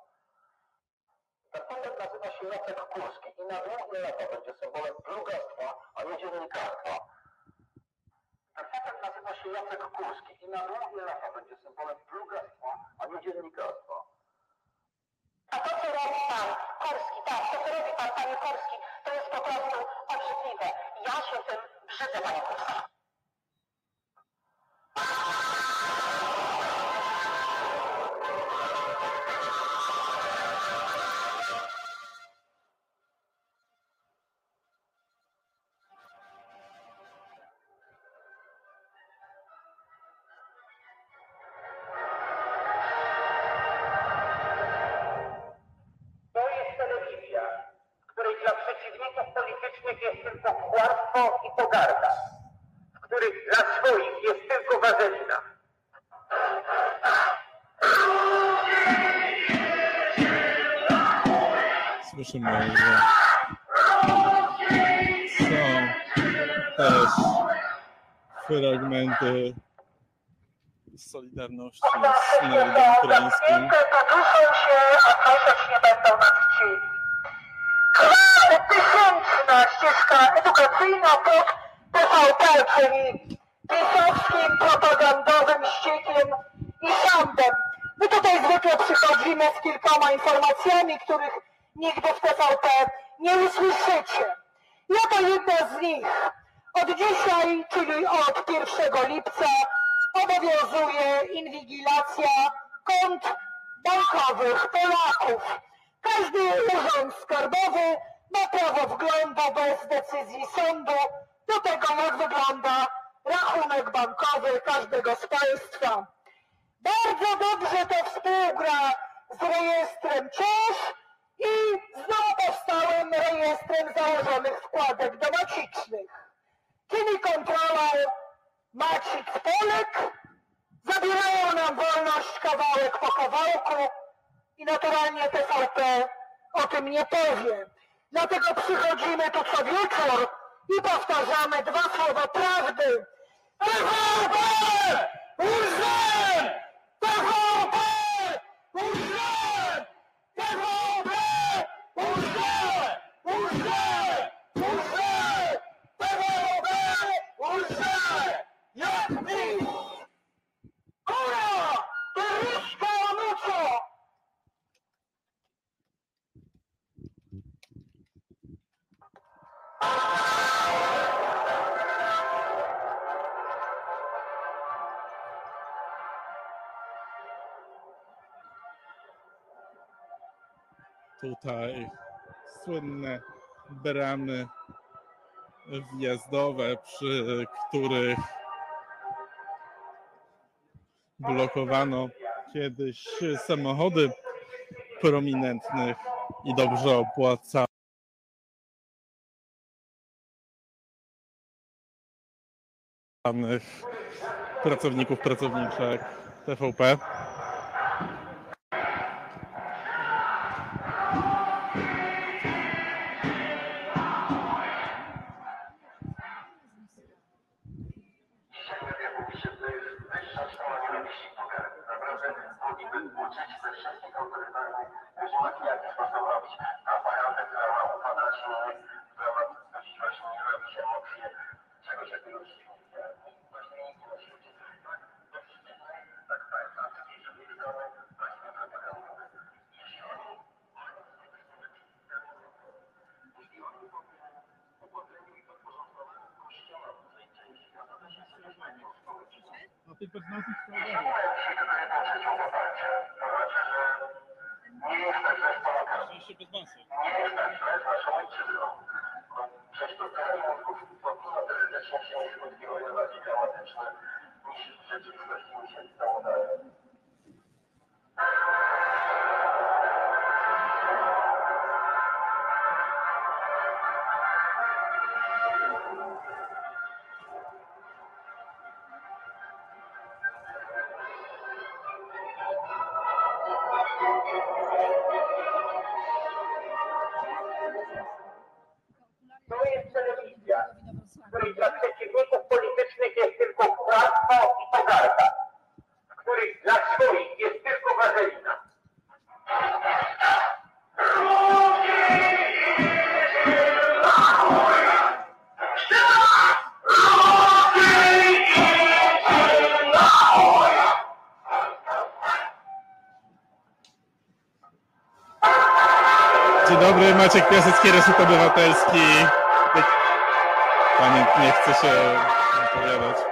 Ten facet nazywa się Jacek Kurski i na długie lata będzie symbolem plugastwa, a nie dziennikarstwa. Ten facet nazywa się Jacek Kurski i na długie lata będzie symbolem plugastwa, a nie dziennikarstwa. A to, co robi pan Kurski, tak, to, co robi pan, panie Kurski, to jest po prostu obrzydliwe. Ja się tym brzydzę, panie Kurski. Solidarności z narodem ukraińskim. Poduszą się, słyszeć nie będą nas chcieli. Trwa tysięczna ścieżka edukacyjna pod TVP, czyli pisowskim propagandowym ściekiem i sądem. My tutaj zwykle przychodzimy z kilkoma informacjami, których nigdy w TVP nie usłyszycie. Ja to jedna z nich. Od dzisiaj, czyli od 1 lipca, obowiązuje inwigilacja kont bankowych Polaków. Każdy urząd skarbowy ma prawo wglądu bez decyzji sądu do tego, jak wygląda rachunek bankowy każdego z państwa. Bardzo dobrze to współgra z rejestrem CISZ i z nowopowstałym rejestrem założonych wkładek domacicznych, czyli kontrolą Macic Polek, zabierają nam wolność kawałek po kawałku i naturalnie TVP o tym nie powie. Dlatego przychodzimy tu co wieczór i powtarzamy dwa słowa prawdy. TVP! Łże! TVP! Łże! TVP! Tutaj słynne bramy wjazdowe, przy których blokowano kiedyś samochody prominentnych i dobrze opłacanych pracowników, pracowniczek TVP. Piasecki, Reset Obywatelski. Panie nie chce się wypowiadać.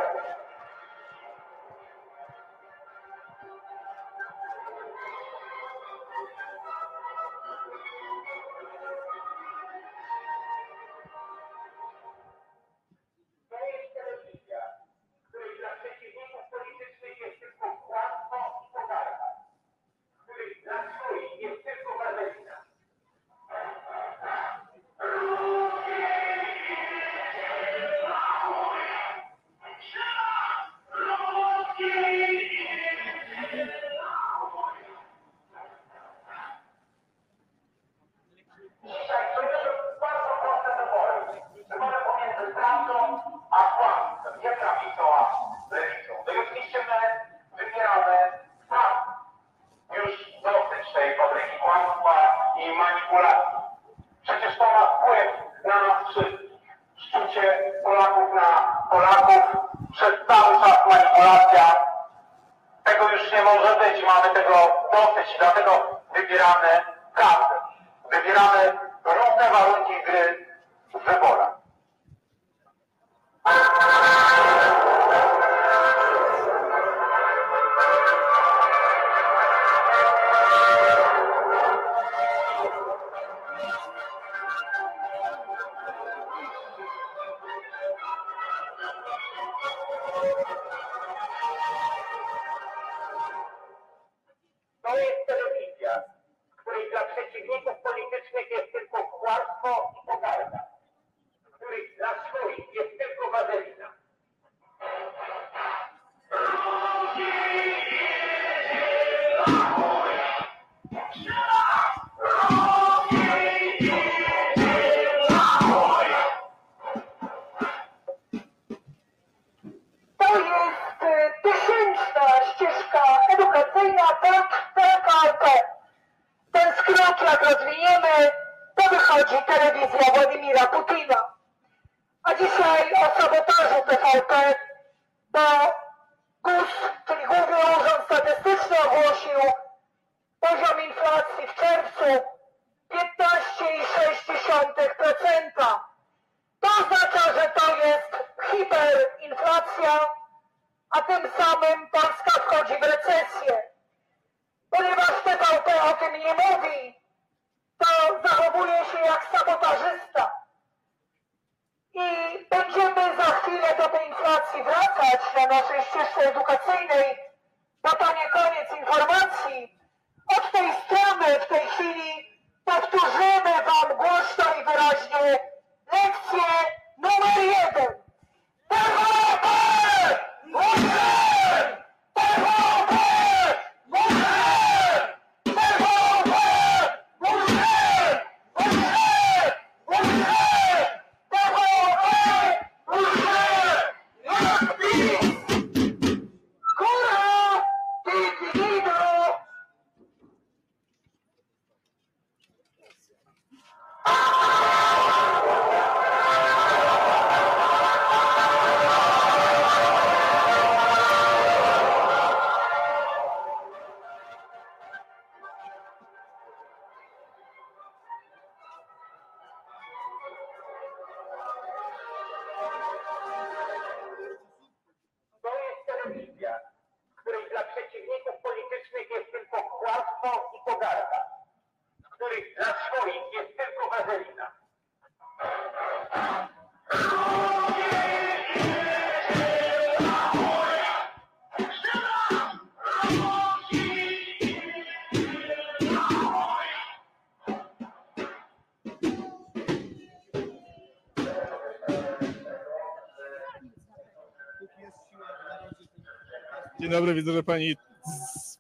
Dobry, widzę, że pani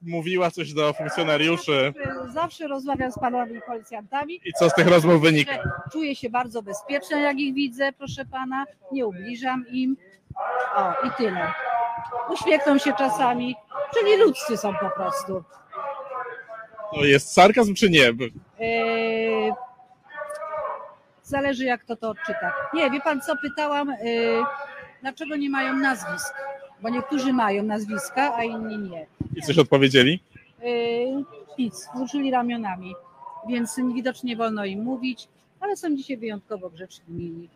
mówiła coś do funkcjonariuszy. Zawsze rozmawiam z panami policjantami. I co z tych rozmów wynika? Czuję się bardzo bezpieczna, jak ich widzę, proszę pana. Nie ubliżam im. O, i tyle. Uśmiechną się czasami, czyli ludzcy są po prostu. To jest sarkazm czy nie? Eee, zależy, jak to to odczyta. Nie, wie pan co, pytałam, eee, dlaczego nie mają nazwisk? Bo niektórzy mają nazwiska, a inni nie. I coś odpowiedzieli? Eee, nic, wzruszyli ramionami, więc widocznie wolno im mówić, ale są dzisiaj wyjątkowo grzeczni, mili.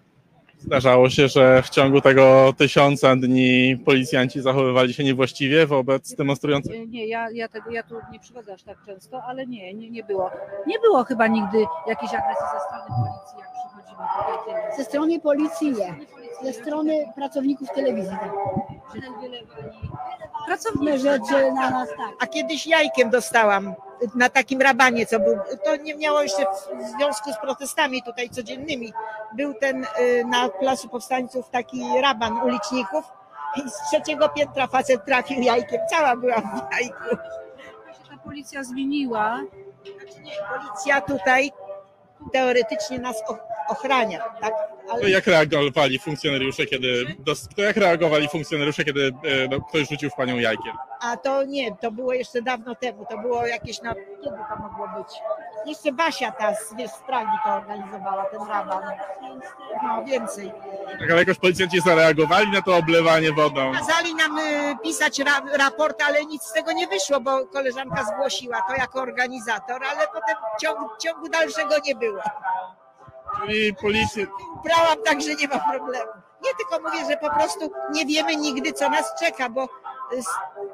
Zdarzało się, że w ciągu tego tysiąca dni policjanci zachowywali się niewłaściwie wobec demonstrujących? E, Nie, ja, ja, tego, ja tu nie przychodzę aż tak często, ale nie, nie, nie było. Nie było chyba nigdy jakiejś agresji ze strony policji, jak przychodzimy tutaj. Ze strony policji nie. Ze strony pracowników telewizji. Tak. Pracownicze rzeczy na nas tak. A kiedyś jajkiem dostałam na takim rabanie, co był. To nie miało jeszcze w związku z protestami tutaj codziennymi. Był ten y, na Placu Powstańców taki raban uliczników i z trzeciego piętra facet trafił jajkiem. Cała była w jajku. Ta policja zmieniła. Policja tutaj teoretycznie nas och- ochrania, tak? To jak reagowali funkcjonariusze, kiedy. To jak reagowali funkcjonariusze, kiedy no, ktoś rzucił w panią jajkiem? A to nie, to było jeszcze dawno temu, to było jakieś na... Kiedy to mogło być? Jeszcze Basia ta z, wiesz, z Pragi to organizowała, ten raban. No, więcej. Tak, ale jakoś policjanci zareagowali na to oblewanie wodą. Kazali nam y, pisać ra, raport, ale nic z tego nie wyszło, bo koleżanka zgłosiła to jako organizator, ale potem ciągu, ciągu dalszego nie było. Czyli policja. Brałam tak, że nie ma problemu. Nie tylko mówię, że po prostu nie wiemy nigdy, co nas czeka, bo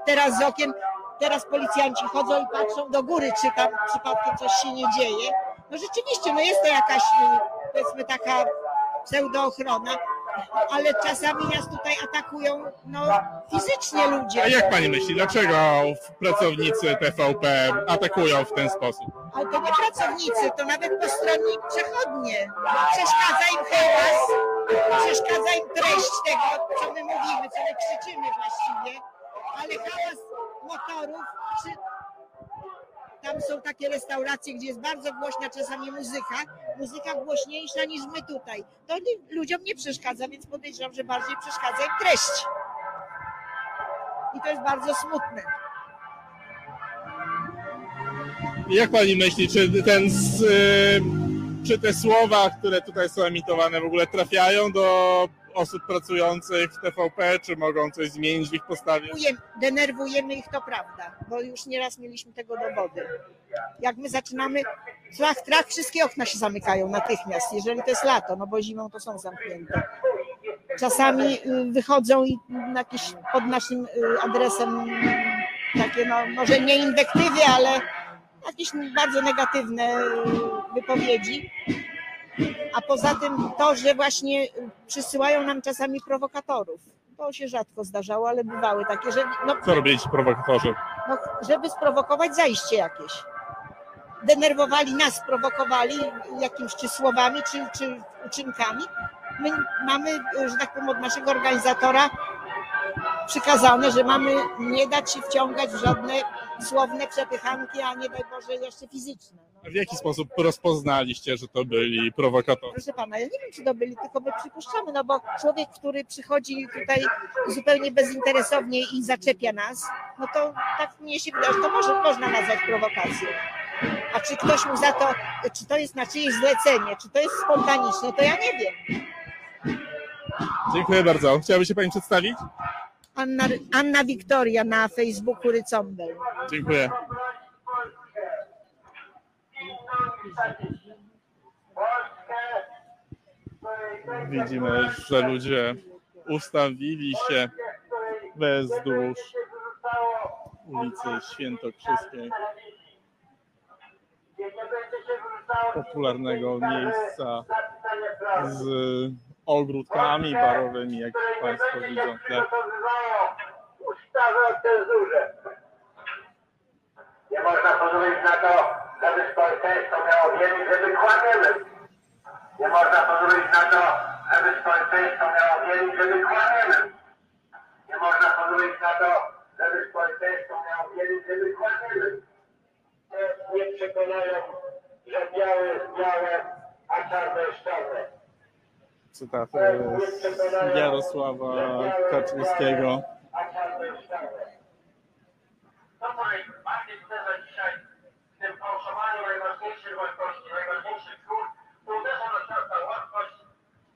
teraz z okien, teraz policjanci chodzą i patrzą do góry, czy tam przypadkiem coś się nie dzieje. No rzeczywiście, no jest to jakaś, y, powiedzmy, taka pseudoochrona, ale czasami nas tutaj atakują no, fizycznie ludzie. A jak pani myśli, dlaczego pracownicy TVP atakują w ten sposób? Ale to nie pracownicy, to nawet postronni przechodnie. Przeszkadza im hałas, przeszkadza im treść tego, co my mówimy, co my krzyczymy właściwie, ale hałas motorów, czy... tam są takie restauracje, gdzie jest bardzo głośna czasami muzyka, muzyka głośniejsza niż my tutaj. To ludziom nie przeszkadza, więc podejrzewam, że bardziej przeszkadza im treść. I to jest bardzo smutne. Jak pani myśli, czy ten, y, czy te słowa, które tutaj są emitowane w ogóle trafiają do osób pracujących w TVP, czy mogą coś zmienić w ich postawie? denerwujemy, ich, to prawda, bo już nieraz mieliśmy tego dowody. Jak my zaczynamy, trach, trach, wszystkie okna się zamykają natychmiast, jeżeli to jest lato, no bo zimą to są zamknięte. Czasami y, wychodzą i jakieś pod naszym y, adresem takie, no może nie inwektywy, ale jakieś bardzo negatywne y, wypowiedzi. A poza tym to, że właśnie przysyłają nam czasami prowokatorów. To się rzadko zdarzało, ale bywały takie, że no, Co robili ci prowokatorzy? no, żeby sprowokować zajście jakieś. Denerwowali nas, prowokowali jakimiś czy słowami, czy, czy uczynkami. My mamy, że tak powiem, od naszego organizatora przykazane, że mamy nie dać się wciągać w żadne słowne przepychanki, a nie daj Boże jeszcze fizyczne. W jaki sposób rozpoznaliście, że to byli prowokatorzy? Proszę pana, ja nie wiem, czy to byli, tylko my przypuszczamy, no bo człowiek, który przychodzi tutaj zupełnie bezinteresownie i zaczepia nas, no to tak mnie się wydaje, że to może, można nazwać prowokacją. A czy ktoś mu za to, czy to jest na czyjeś zlecenie, czy to jest spontaniczne, to ja nie wiem. Dziękuję bardzo. Chciałaby się pani przedstawić? Anna, Anna Wiktoria na Facebooku Rycombel. Dziękuję. Widzimy, że ludzie ustawili się wzdłuż ulicy Świętokrzyskiej, popularnego miejsca z ogródkami barowymi, jak Państwo widzą. Nie można pozwolić na to, żeby społeczeństwo miało wiedzieć, że my. Nie można pozwolić na to, żeby społeczeństwo miało wiedzieć, że my. Nie można pozwolić na to, żeby społeczeństwo miało wiedzieć, że my. Nie przekonają, że białe jest białe, a czarne jest czarne. Cytat z Jarosława Kaczyńskiego. A czarne jest. To, co najbardziej dzisiaj tym fałszowaniu najważniejszych wartości, najważniejszych to uderza na przykład ta łatwość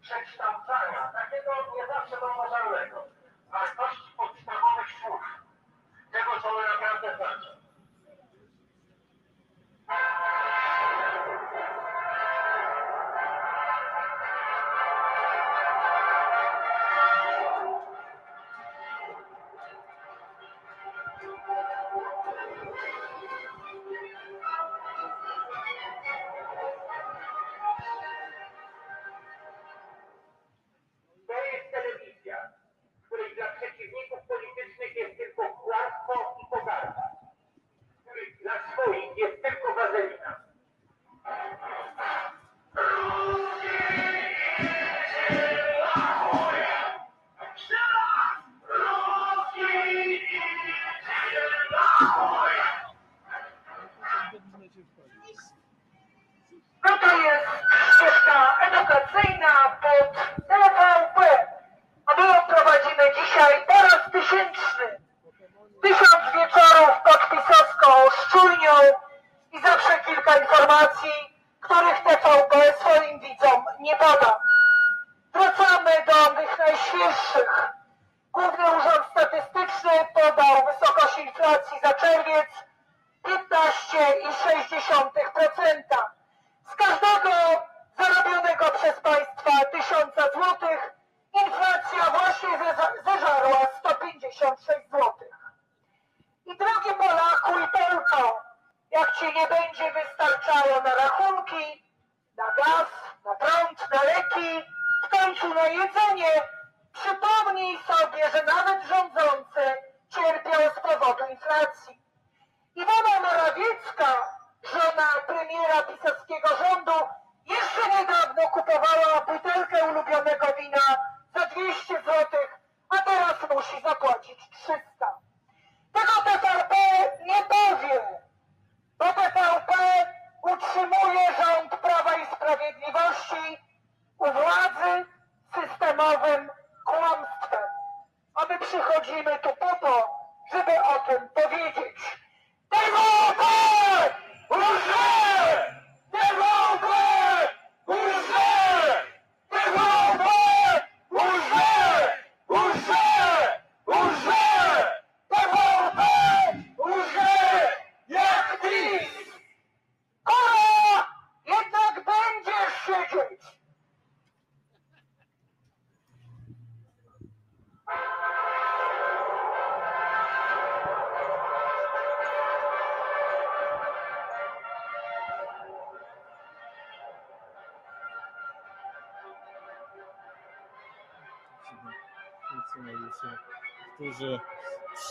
przekształcania, takiego nie zawsze zauważalnego, wartości podstawowych słów, tego, co one naprawdę znaczą.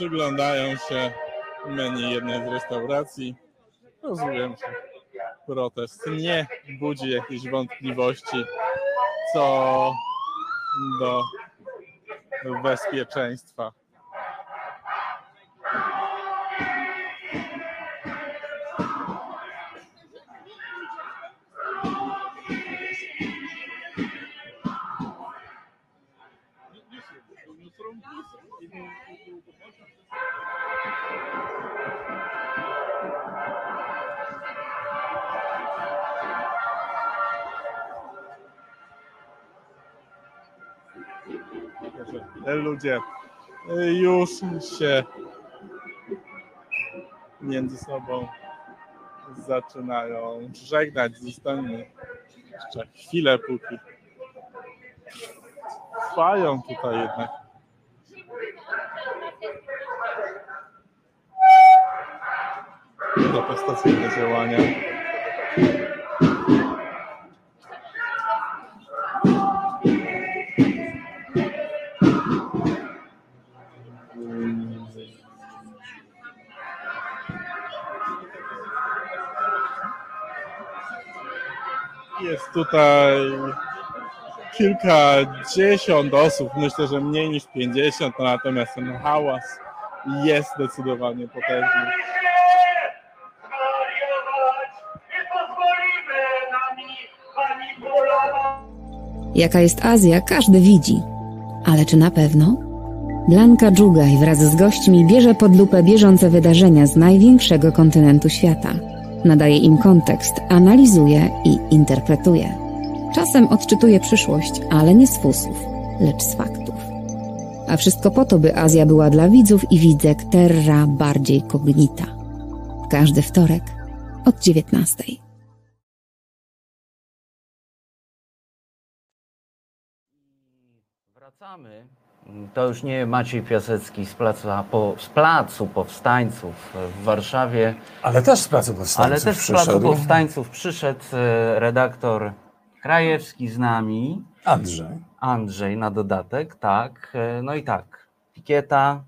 Przyglądają się menu jednej z restauracji. Rozumiem, że protest nie budzi jakichś wątpliwości co do bezpieczeństwa. Ludzie już się między sobą zaczynają żegnać. Zostańmy jeszcze chwilę, póki trwają tutaj jednak. protestacyjne działania. Tutaj kilkadziesiąt osób, myślę, że mniej niż 50, no natomiast ten hałas jest zdecydowanie potężny. Jaka jest Azja, każdy widzi. Ale czy na pewno? Blanka Dżugaj wraz z gośćmi bierze pod lupę bieżące wydarzenia z największego kontynentu świata. Nadaje im kontekst, analizuje i interpretuje. Czasem odczytuje przyszłość, ale nie z fusów, lecz z faktów. A wszystko po to, by Azja była dla widzów i widzek terra bardziej cognita. Każdy wtorek od 19. Wracamy. To już nie Maciej Piasecki z, placa, po, z Placu Powstańców w Warszawie. Ale też z Placu Powstańców Ale też z Placu przyszedł. Powstańców przyszedł e, redaktor Krajewski z nami. Andrzej. Andrzej na dodatek, tak. E, No i tak. Pikieta.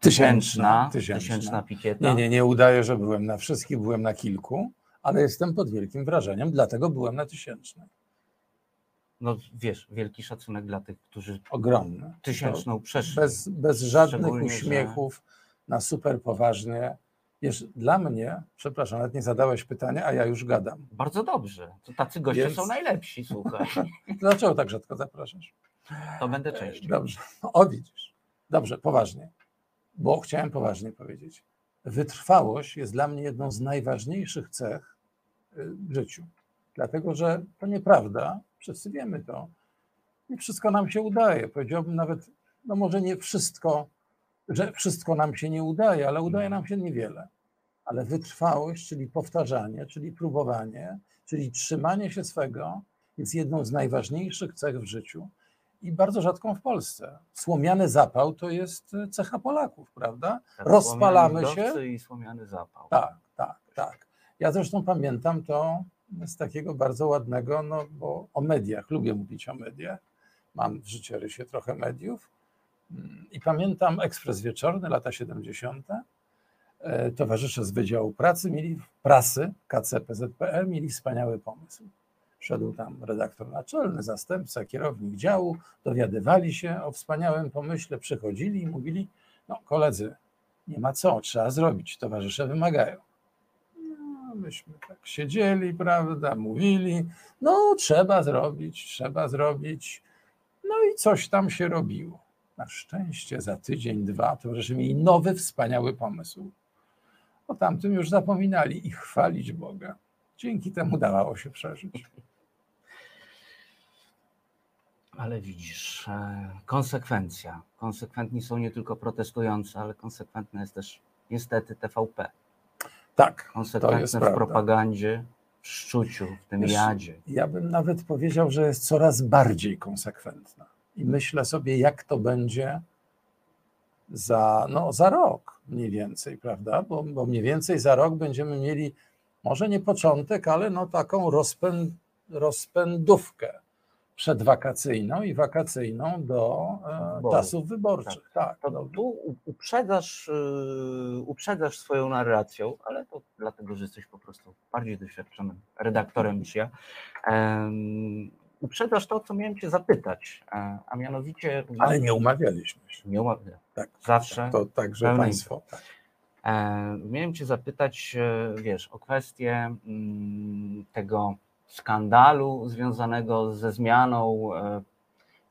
Tysięczna. Tysięczna, tysięczna pikieta. Nie, nie, nie udaję, że byłem na wszystkich, byłem na kilku, ale jestem pod wielkim wrażeniem, dlatego byłem na tysięcznej. No wiesz, wielki szacunek dla tych, którzy Ogromny. tysięczną To przeszli. Bez, bez żadnych Szczególnie, że- uśmiechów, na super poważnie. Wiesz, dla mnie, przepraszam, nawet nie zadałeś pytania, a ja już gadam. Bardzo dobrze. To tacy goście Więc- są najlepsi, słuchaj. *laughs* Dlaczego tak rzadko zapraszasz? To będę częściej. Dobrze, o widzisz. Dobrze, poważnie. Bo chciałem poważnie powiedzieć. Wytrwałość jest dla mnie jedną z najważniejszych cech y, w życiu. Dlatego, że to nieprawda, wszyscy wiemy to. Nie wszystko nam się udaje. Powiedziałbym nawet, no może nie wszystko, że wszystko nam się nie udaje, ale udaje nam się niewiele. Ale wytrwałość, czyli powtarzanie, czyli próbowanie, czyli trzymanie się swego, jest jedną z najważniejszych cech w życiu i bardzo rzadką w Polsce. Słomiany zapał to jest e, cecha Polaków, prawda? Rozpalamy się. I słomiany zapał. Tak, tak, tak. Ja zresztą pamiętam to z takiego bardzo ładnego, no bo o mediach, lubię mówić o mediach. Mam w życiorysie trochę mediów. Mm, I pamiętam ekspres wieczorny, lata 70. E, Towarzysze z Wydziału Pracy mieli, prasy KCPZPL mieli wspaniały pomysł. Szedł tam redaktor naczelny, zastępca, kierownik działu, dowiadywali się o wspaniałym pomyśle, przychodzili i mówili, no koledzy, nie ma co, trzeba zrobić, towarzysze wymagają. Myśmy tak siedzieli, prawda, mówili, no trzeba zrobić, trzeba zrobić. No i coś tam się robiło. Na szczęście za tydzień, dwa towarzysze mieli nowy, wspaniały pomysł. O tamtym już zapominali i chwalić Boga. Dzięki temu dawało się przeżyć. Ale widzisz, e, konsekwencja. Konsekwentni są nie tylko protestujący, ale konsekwentne jest też niestety TVP. Tak, Konsekwentne jest w propagandzie, w szczuciu, w tym Wiesz, jadzie. Ja bym nawet powiedział, że jest coraz bardziej konsekwentna. I myślę sobie, jak to będzie za, no, za rok mniej więcej, prawda? Bo, bo mniej więcej za rok będziemy mieli może nie początek, ale no taką rozpęd, rozpędówkę przedwakacyjną i wakacyjną do e, czasów wyborczych. Tak, To tu uprzedzasz, uprzedzasz swoją narracją, ale to dlatego, że jesteś po prostu bardziej doświadczonym redaktorem niż ja. Em, uprzedzasz to, co miałem cię zapytać, e, a mianowicie... ale nie umawialiśmy się. Nie umawiamy. Tak, Zawsze. To także pełne państwo. E, Miałem Cię zapytać, e, wiesz, o kwestię mm, tego skandalu związanego ze zmianą. e,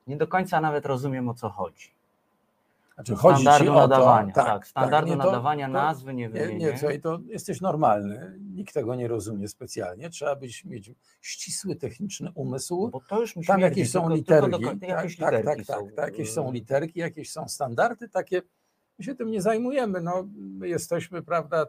Nie do końca nawet rozumiem o co chodzi. Znaczy, chodzi standardu to- nadawania. tak, Tak, standardu tak, nie, to- nadawania to- nazwy nie Nie, wymienię. nie, słuchaj, to jesteś normalny, nikt tego nie rozumie specjalnie, trzeba być, mieć ścisły techniczny umysł, Bo to już mi tam jakieś są literki, tak, jakieś tak, tak, literki tak, są, tak, jakieś są y- literki, jakieś są standardy takie, my się tym nie zajmujemy, no, my jesteśmy, prawda,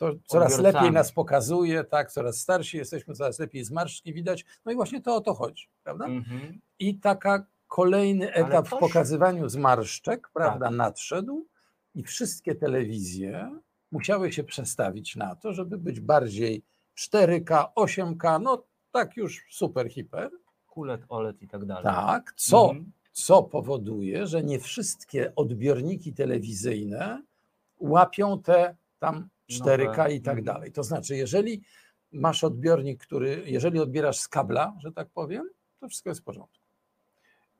to coraz Odbiorcami. lepiej nas pokazuje, tak, coraz starsi jesteśmy, coraz lepiej zmarszczki widać, no i właśnie to o to chodzi, prawda? Mhm. I taka kolejny etap w pokazywaniu zmarszczek, prawda, Tak. nadszedł i wszystkie telewizje musiały się przestawić na to, żeby być bardziej 4K, 8K, no tak już super hiper. Kulet, OLED i tak dalej. Tak, co, Mhm. co powoduje, że nie wszystkie odbiorniki telewizyjne łapią te tam 4K i tak Mhm. dalej. To znaczy, jeżeli masz odbiornik, który, jeżeli odbierasz z kabla, że tak powiem, to wszystko jest w porządku.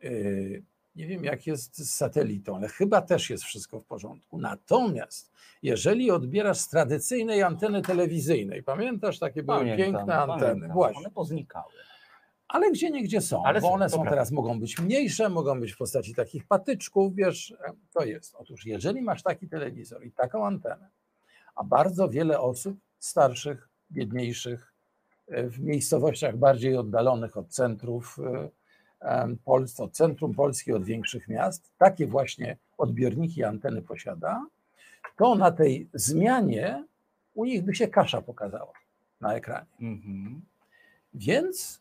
Yy, Nie wiem, jak jest z satelitą, ale chyba też jest wszystko w porządku. Natomiast jeżeli odbierasz z tradycyjnej anteny telewizyjnej, pamiętasz, takie były Pamiętam, piękne anteny, pamiętam. właśnie. One poznikały. Ale gdzie niegdzie są, Ale bo są, one są prawda. teraz, mogą być mniejsze, mogą być w postaci takich patyczków, wiesz, e, to jest. Otóż jeżeli masz taki telewizor i taką antenę, a bardzo wiele osób starszych, biedniejszych, e, w miejscowościach bardziej oddalonych od centrów e, Polski, od centrum Polski, od większych miast, takie właśnie odbiorniki anteny posiada, to na tej zmianie u nich by się kasza pokazała na ekranie. Mhm. Więc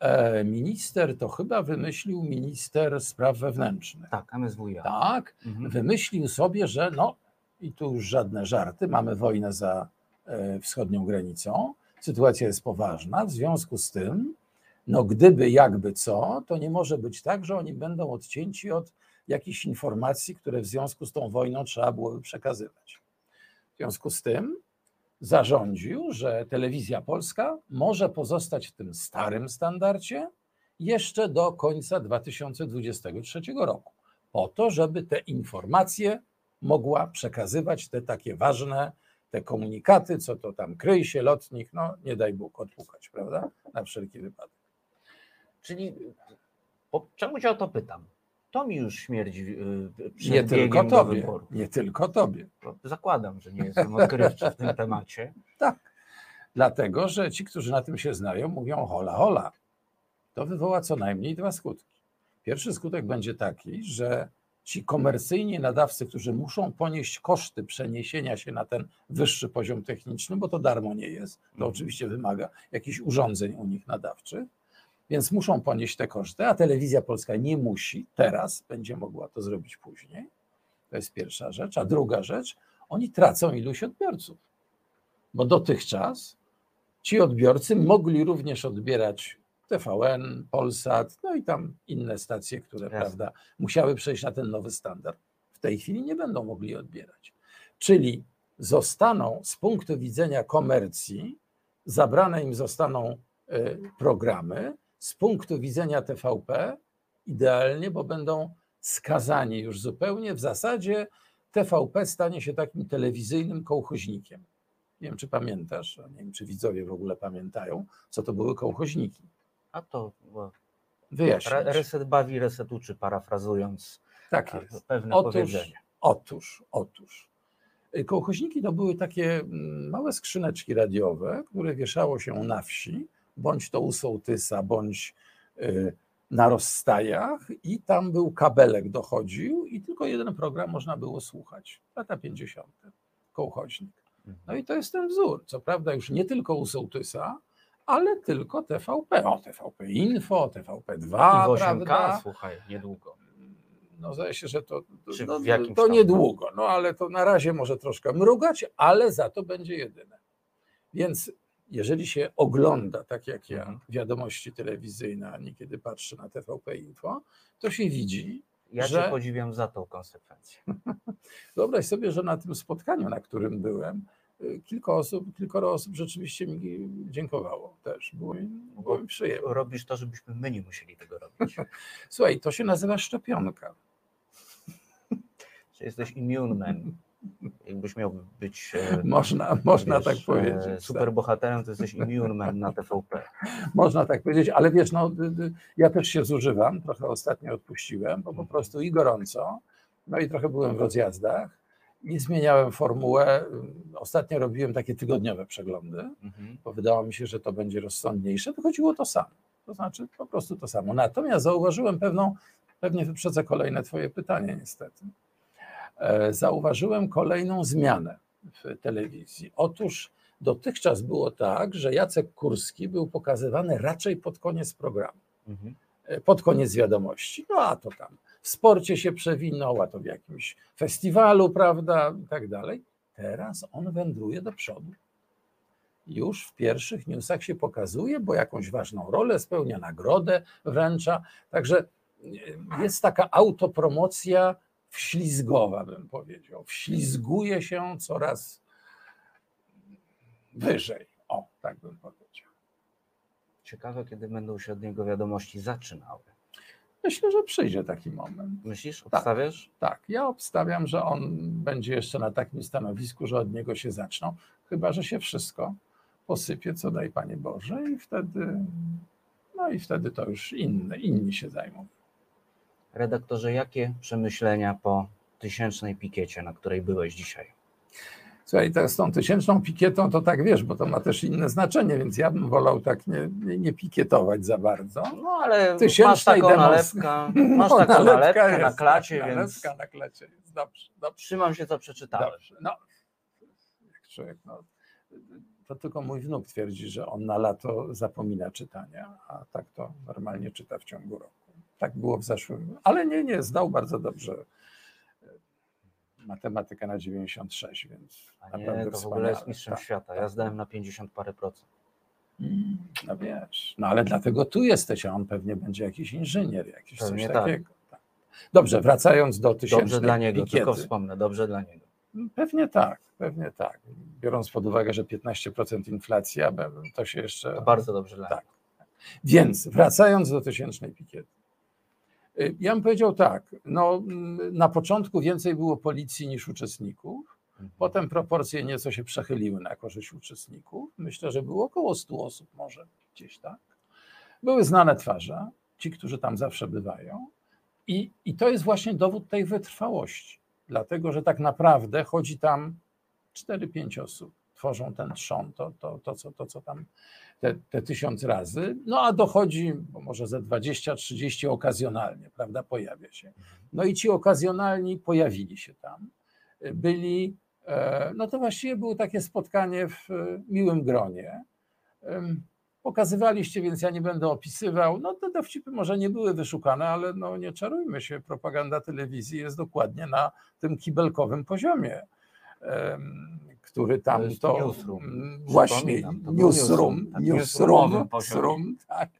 e, minister to chyba wymyślił minister spraw wewnętrznych. Tak, MSWiA. Tak, Mhm. wymyślił sobie, że no i tu już żadne żarty, mamy wojnę za e, wschodnią granicą, sytuacja jest poważna, w związku z tym, no gdyby jakby co, to nie może być tak, że oni będą odcięci od jakichś informacji, które w związku z tą wojną trzeba byłoby przekazywać. W związku z tym zarządził, że telewizja polska może pozostać w tym starym standardzie jeszcze do końca 2023 roku, po to, żeby te informacje mogła przekazywać, te takie ważne, te komunikaty, co to tam kryj się, lotnik, no nie daj Bóg odpukać, prawda? Na wszelki wypadek. Czyli po, czemu cię o to pytam? To mi już śmierdzi yy, przed Nie tylko tobie, nie tylko tobie. Zakładam, że nie jestem odkrywczy w tym temacie. Tak. Dlatego, że ci, którzy na tym się znają, mówią hola, hola. To wywoła co najmniej dwa skutki. Pierwszy skutek będzie taki, że ci komercyjni nadawcy, którzy muszą ponieść koszty przeniesienia się na ten wyższy poziom techniczny, bo to darmo nie jest, to oczywiście wymaga jakichś urządzeń u nich nadawczych, więc muszą ponieść te koszty, a telewizja polska nie musi, teraz będzie mogła to zrobić później. To jest pierwsza rzecz. A druga rzecz, oni tracą iluś odbiorców, bo dotychczas ci odbiorcy mogli również odbierać TVN, Polsat, no i tam inne stacje, które prawda, musiały przejść na ten nowy standard. W tej chwili nie będą mogli odbierać. Czyli zostaną z punktu widzenia komercji, zabrane im zostaną y, programy, z punktu widzenia TVP idealnie, bo będą skazani już zupełnie. W zasadzie TVP stanie się takim telewizyjnym kołchoźnikiem. Nie wiem, czy pamiętasz, nie wiem, czy widzowie w ogóle pamiętają, co to były kołchoźniki. A to Wyjaśnić. re- reset bawi, reset uczy, parafrazując Tak jest. pewne Otóż, powiedzenie. otóż, otóż. Y, Kołchoźniki to były takie mm, małe skrzyneczki radiowe, które wieszało się na wsi, bądź to u sołtysa, bądź y, na rozstajach i tam był kabelek dochodził i tylko jeden program można było słuchać. Lata 50. Kołchoźnik. No i to jest ten wzór. Co prawda już nie tylko u sołtysa, ale tylko TVP. O, TVP Info, TVP2, I w 8K, prawda? słuchaj, niedługo. No zdaje się, że to, Czy no, to niedługo, no ale to na razie może troszkę mrugać, ale za to będzie jedyne. Więc jeżeli się ogląda, tak jak ja, Mhm. wiadomości telewizyjne, a niekiedy patrzę na TVP Info, to się widzi, Ja że... cię podziwiam za tą konsekwencję. *laughs* Wyobraź sobie, że na tym spotkaniu, na którym byłem, kilka osób, kilkoro osób rzeczywiście mi dziękowało też. Było mi, było mi przyjemnie. Robisz to, żebyśmy my nie musieli tego robić. *laughs* Słuchaj, to się nazywa szczepionka. Czy jesteś immune man? Jakbyś miał być. e, Można- można wiesz, tak powiedzieć, e. Superbohaterem, to jesteś immune man na TVP. *laughs* Można tak powiedzieć, ale wiesz, no, ja też się zużywam, trochę ostatnio odpuściłem, bo po prostu i gorąco, no i trochę byłem w rozjazdach i zmieniałem formułę. Ostatnio robiłem takie tygodniowe przeglądy, Mhm. bo wydało mi się, że to będzie rozsądniejsze. Wychodziło to samo, to znaczy po prostu to samo. Natomiast zauważyłem pewną, pewnie wyprzedzę kolejne twoje pytanie niestety, E, zauważyłem kolejną zmianę w telewizji. Otóż dotychczas było tak, że Jacek Kurski był pokazywany raczej pod koniec programu, Mhm. e, pod koniec wiadomości. No a to tam w sporcie się przewinął, a to w jakimś festiwalu, prawda, i tak dalej. Teraz on wędruje do przodu. Już w pierwszych newsach się pokazuje, bo jakąś ważną rolę spełnia, nagrodę wręcza. Także e, jest taka autopromocja wślizgowa, bym powiedział. Wślizguje się coraz wyżej. O, tak bym powiedział. Ciekawe, kiedy będą się od niego wiadomości zaczynały. Myślę, że przyjdzie taki moment. Myślisz? Tak, Obstawiasz? Tak, ja obstawiam, że on będzie jeszcze na takim stanowisku, że od niego się zaczną, chyba że się wszystko posypie, co daj Panie Boże, i wtedy No i wtedy to już inne, inni się zajmą. Redaktorze, jakie przemyślenia po tysięcznej pikiecie, na której byłeś dzisiaj? Słuchaj, to z tą tysięczną pikietą to tak wiesz, bo to ma też inne znaczenie, więc ja bym wolał tak nie, nie, nie pikietować za bardzo. No ale masz Tysięcznej taką demos- nalepkę, *laughs* masz No, taką nalepka nalepkę na klacie, tak, więc Nalepka na klacie jest, dobrze. dobrze. trzymam się, co przeczytałem. Dobrze. No, jak człowiek, no, to tylko mój wnuk twierdzi, że on na lato zapomina czytania, a tak to normalnie czyta w ciągu roku. Tak było w zeszłym, ale nie, nie, zdał bardzo dobrze matematykę na 96, więc A naprawdę nie, to w ogóle jest mistrzem tak. świata. Ja zdałem na 50 parę procent. Mm, No wiesz, no ale dlatego tu jesteś, a on pewnie będzie jakiś inżynier, jakiś Pewnie coś tak. takiego. Tak. Dobrze, wracając do tysięcznej Dobrze dla niego, pikiety. tylko wspomnę, dobrze dla niego. Pewnie tak, pewnie tak. Biorąc pod uwagę, że 15% inflacja, be- to się jeszcze. To bardzo dobrze dla tak. Więc wracając do tysięcznej pikiety. Y, Ja bym powiedział tak, no, na początku więcej było policji niż uczestników, Mhm. potem proporcje nieco się przechyliły na korzyść uczestników. Myślę, że było około 100 osób może gdzieś tak. Były znane twarze, ci, którzy tam zawsze bywają. I, I to jest właśnie dowód tej wytrwałości, dlatego że tak naprawdę chodzi tam 4-5 osób, tworzą ten trzon, to, to, to, co, to co tam te, te tysiąc razy, no a dochodzi może ze 20-30 okazjonalnie, prawda, pojawia się. No i ci okazjonalni pojawili się tam, byli, e, no to właściwie było takie spotkanie w e, miłym gronie. Pokazywaliście, więc ja nie będę opisywał. No te dowcipy może nie były wyszukane, ale no nie czarujmy się, propaganda telewizji jest dokładnie na tym kibelkowym poziomie, który tam jest to, newsroom. właśnie to newsroom, newsroom, tak, newsroom, newsroom, tak.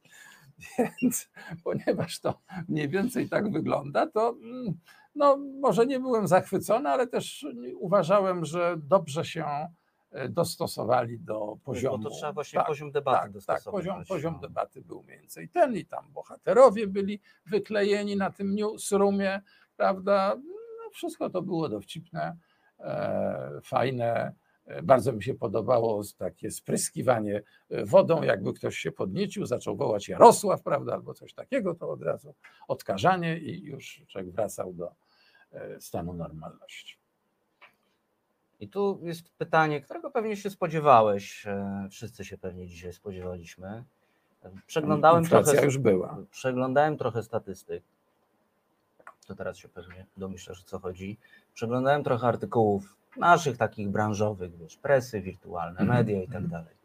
*laughs* Więc ponieważ to mniej więcej tak wygląda, to mm, no, może nie byłem zachwycony, ale też uważałem, że dobrze się e, dostosowali do poziomu. Bo to trzeba właśnie poziom debaty tak, tak, dostosować. poziom, poziom debaty był mniej więcej ten i tam bohaterowie byli wyklejeni na tym newsroomie, prawda? No, wszystko to było dowcipne, fajne. E, Bardzo mi się podobało takie spryskiwanie e, wodą, jakby ktoś się podniecił, zaczął wołać Jarosław, prawda, albo coś takiego, to od razu odkażanie i już człowiek wracał do e, stanu normalności. I tu jest pytanie, którego pewnie się spodziewałeś. e, Wszyscy się pewnie dzisiaj spodziewaliśmy. Przeglądałem Inflacja trochę, już była. Przeglądałem trochę statystyk. To teraz się pewnie domyślasz, o co chodzi. Przeglądałem trochę artykułów naszych takich branżowych, wiesz, presy wirtualne, Mhm, media i tak dalej.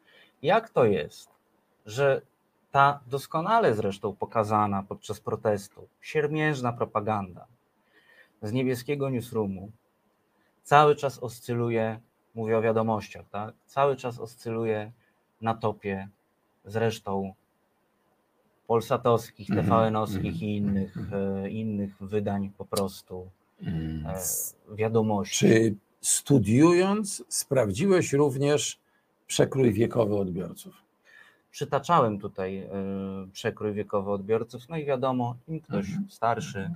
Jak to jest, że ta doskonale zresztą pokazana podczas protestu siermiężna propaganda z niebieskiego newsroomu cały czas oscyluje, mówię o wiadomościach, tak? Cały czas oscyluje na topie zresztą polsatowskich, Mhm, TVN-owskich mhm, i innych, e, innych wydań po prostu wiadomości. Czy studiując sprawdziłeś również przekrój wiekowy odbiorców? Przytaczałem tutaj e, przekrój wiekowy odbiorców, no i wiadomo, im ktoś Mhm. starszy,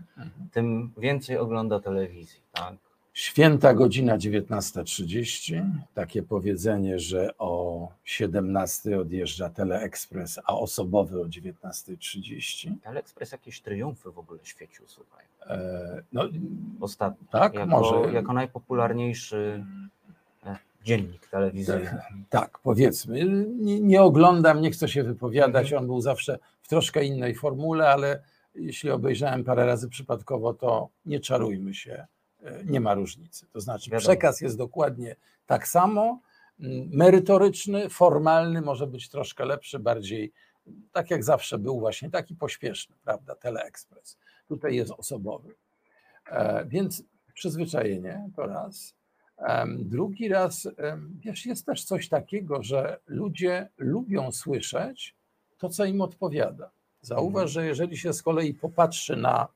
tym więcej ogląda telewizji, tak? Święta godzina 19.30. Takie powiedzenie, że o 17 odjeżdża Teleekspres, a osobowy o 19.30. Teleekspres jakieś triumfy w ogóle świecił, słuchaj. E, no, Ostatnio. tak, jako, może. Jako najpopularniejszy e, dziennik telewizyjny. Tak, powiedzmy. Nie, nie oglądam, nie chcę się wypowiadać. On był zawsze w troszkę innej formule, ale jeśli obejrzałem parę razy przypadkowo, to nie czarujmy się. Nie ma różnicy. To znaczy, Wiadomo. przekaz jest dokładnie tak samo. Merytoryczny, formalny, może być troszkę lepszy, bardziej tak jak zawsze był, właśnie taki pośpieszny, prawda? Teleekspres. Tutaj jest osobowy. E, Więc przyzwyczajenie to raz. Drugi raz, wiesz, jest też coś takiego, że ludzie lubią słyszeć to, co im odpowiada. Zauważ, że jeżeli się z kolei popatrzy na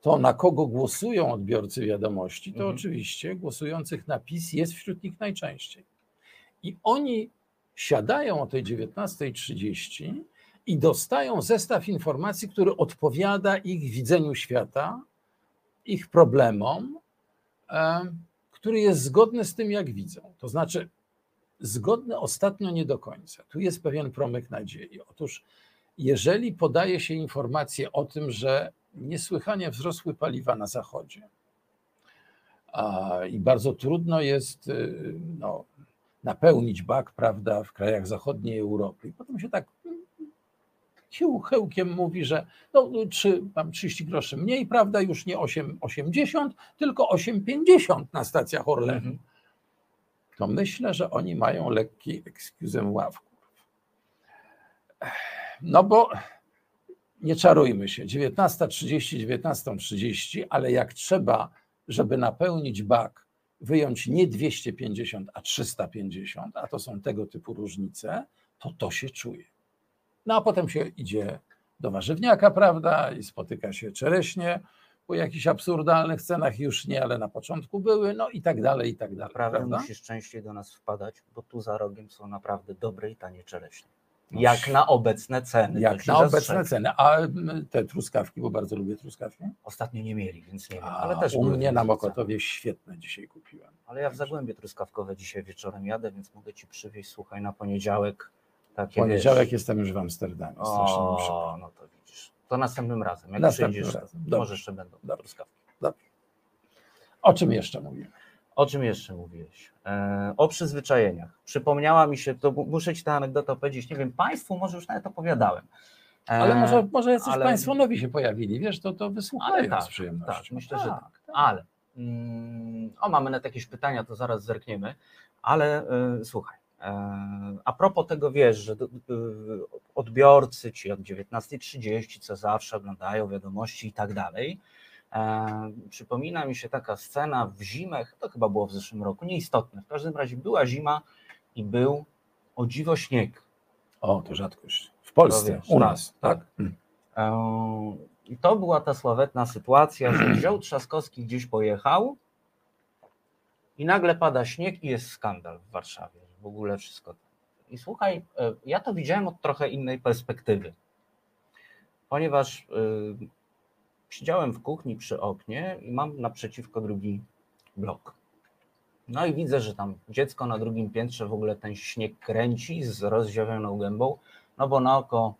to, na kogo głosują odbiorcy wiadomości, to Mhm. oczywiście głosujących na PiS jest wśród nich najczęściej. I oni siadają o tej 19.30 i dostają zestaw informacji, który odpowiada ich widzeniu świata, ich problemom, em, który jest zgodny z tym, jak widzą. To znaczy, zgodny ostatnio nie do końca. Tu jest pewien promyk nadziei. Otóż jeżeli podaje się informacje o tym, że niesłychanie wzrosły paliwa na zachodzie i bardzo trudno jest y, no, napełnić bak, prawda, w krajach zachodniej Europy. I potem się tak sił chełkiem mówi, że no, trzy, mam 30 groszy mniej, prawda, już nie 8,80, tylko 8,50 na stacjach Orlenu. To myślę, że oni mają lekki ekskuzem ławków. No bo nie czarujmy się, 19.30, 19.30, ale jak trzeba, żeby napełnić bak, wyjąć nie 250, a 350, a to są tego typu różnice, to to się czuje. No a potem się idzie do warzywniaka, prawda, i spotyka się czereśnie po jakichś absurdalnych cenach, już nie, ale na początku były, no i tak dalej, i tak dalej. Naprawdę prawda? musisz częściej do nas wpadać, bo tu za rogiem są naprawdę dobre i tanie czereśnie. No Jak na obecne ceny. Jak na obecne zastrzegam. ceny. A mm, te truskawki, bo bardzo lubię truskawki. Ostatnio nie mieli, więc nie wiem, ale też u mnie na. Mokotowie świetne dzisiaj kupiłem. Ale ja w Zagłębie truskawkowe dzisiaj wieczorem jadę, więc mogę ci przywieźć, słuchaj, na poniedziałek takie Poniedziałek wiesz, jestem już w Amsterdamie. Strasznie. O, no to widzisz. To następnym razem, jak Następnym przyjdziesz, razem. Może jeszcze będą Dobrze. truskawki. Dobrze. O czym jeszcze mówimy? O czym jeszcze mówiłeś? E, o przyzwyczajeniach. Przypomniała mi się, to mu- muszę ci tę anegdotę powiedzieć, nie wiem, Państwu może już nawet opowiadałem. E, Ale może, może jacyś ale- Państwo nowi się pojawili, wiesz, to, to wysłuchają Ale tak, z przyjemnością. tak, myślę, że tak. Ale, mm, o mamy nawet jakieś pytania, to zaraz zerkniemy, ale y, słuchaj, a propos tego, wiesz, że odbiorcy ci od 19.30, co zawsze oglądają wiadomości i tak dalej, przypomina mi się taka scena w zimę, to chyba było w zeszłym roku, nieistotne, w każdym razie była zima i był o dziwo śnieg. O, to rzadkość. W Polsce, wiesz, u tak, nas, tak. E, I to była ta sławetna sytuacja, że *clears throat* wziął Trzaskowski gdzieś pojechał i nagle pada śnieg i jest skandal w Warszawie. W ogóle wszystko. I słuchaj, e, ja to widziałem od trochę innej perspektywy, ponieważ siedziałem w kuchni przy oknie i mam naprzeciwko drugi blok. No i widzę, że tam dziecko na drugim piętrze w ogóle ten śnieg kręci z rozziawioną gębą, no bo na oko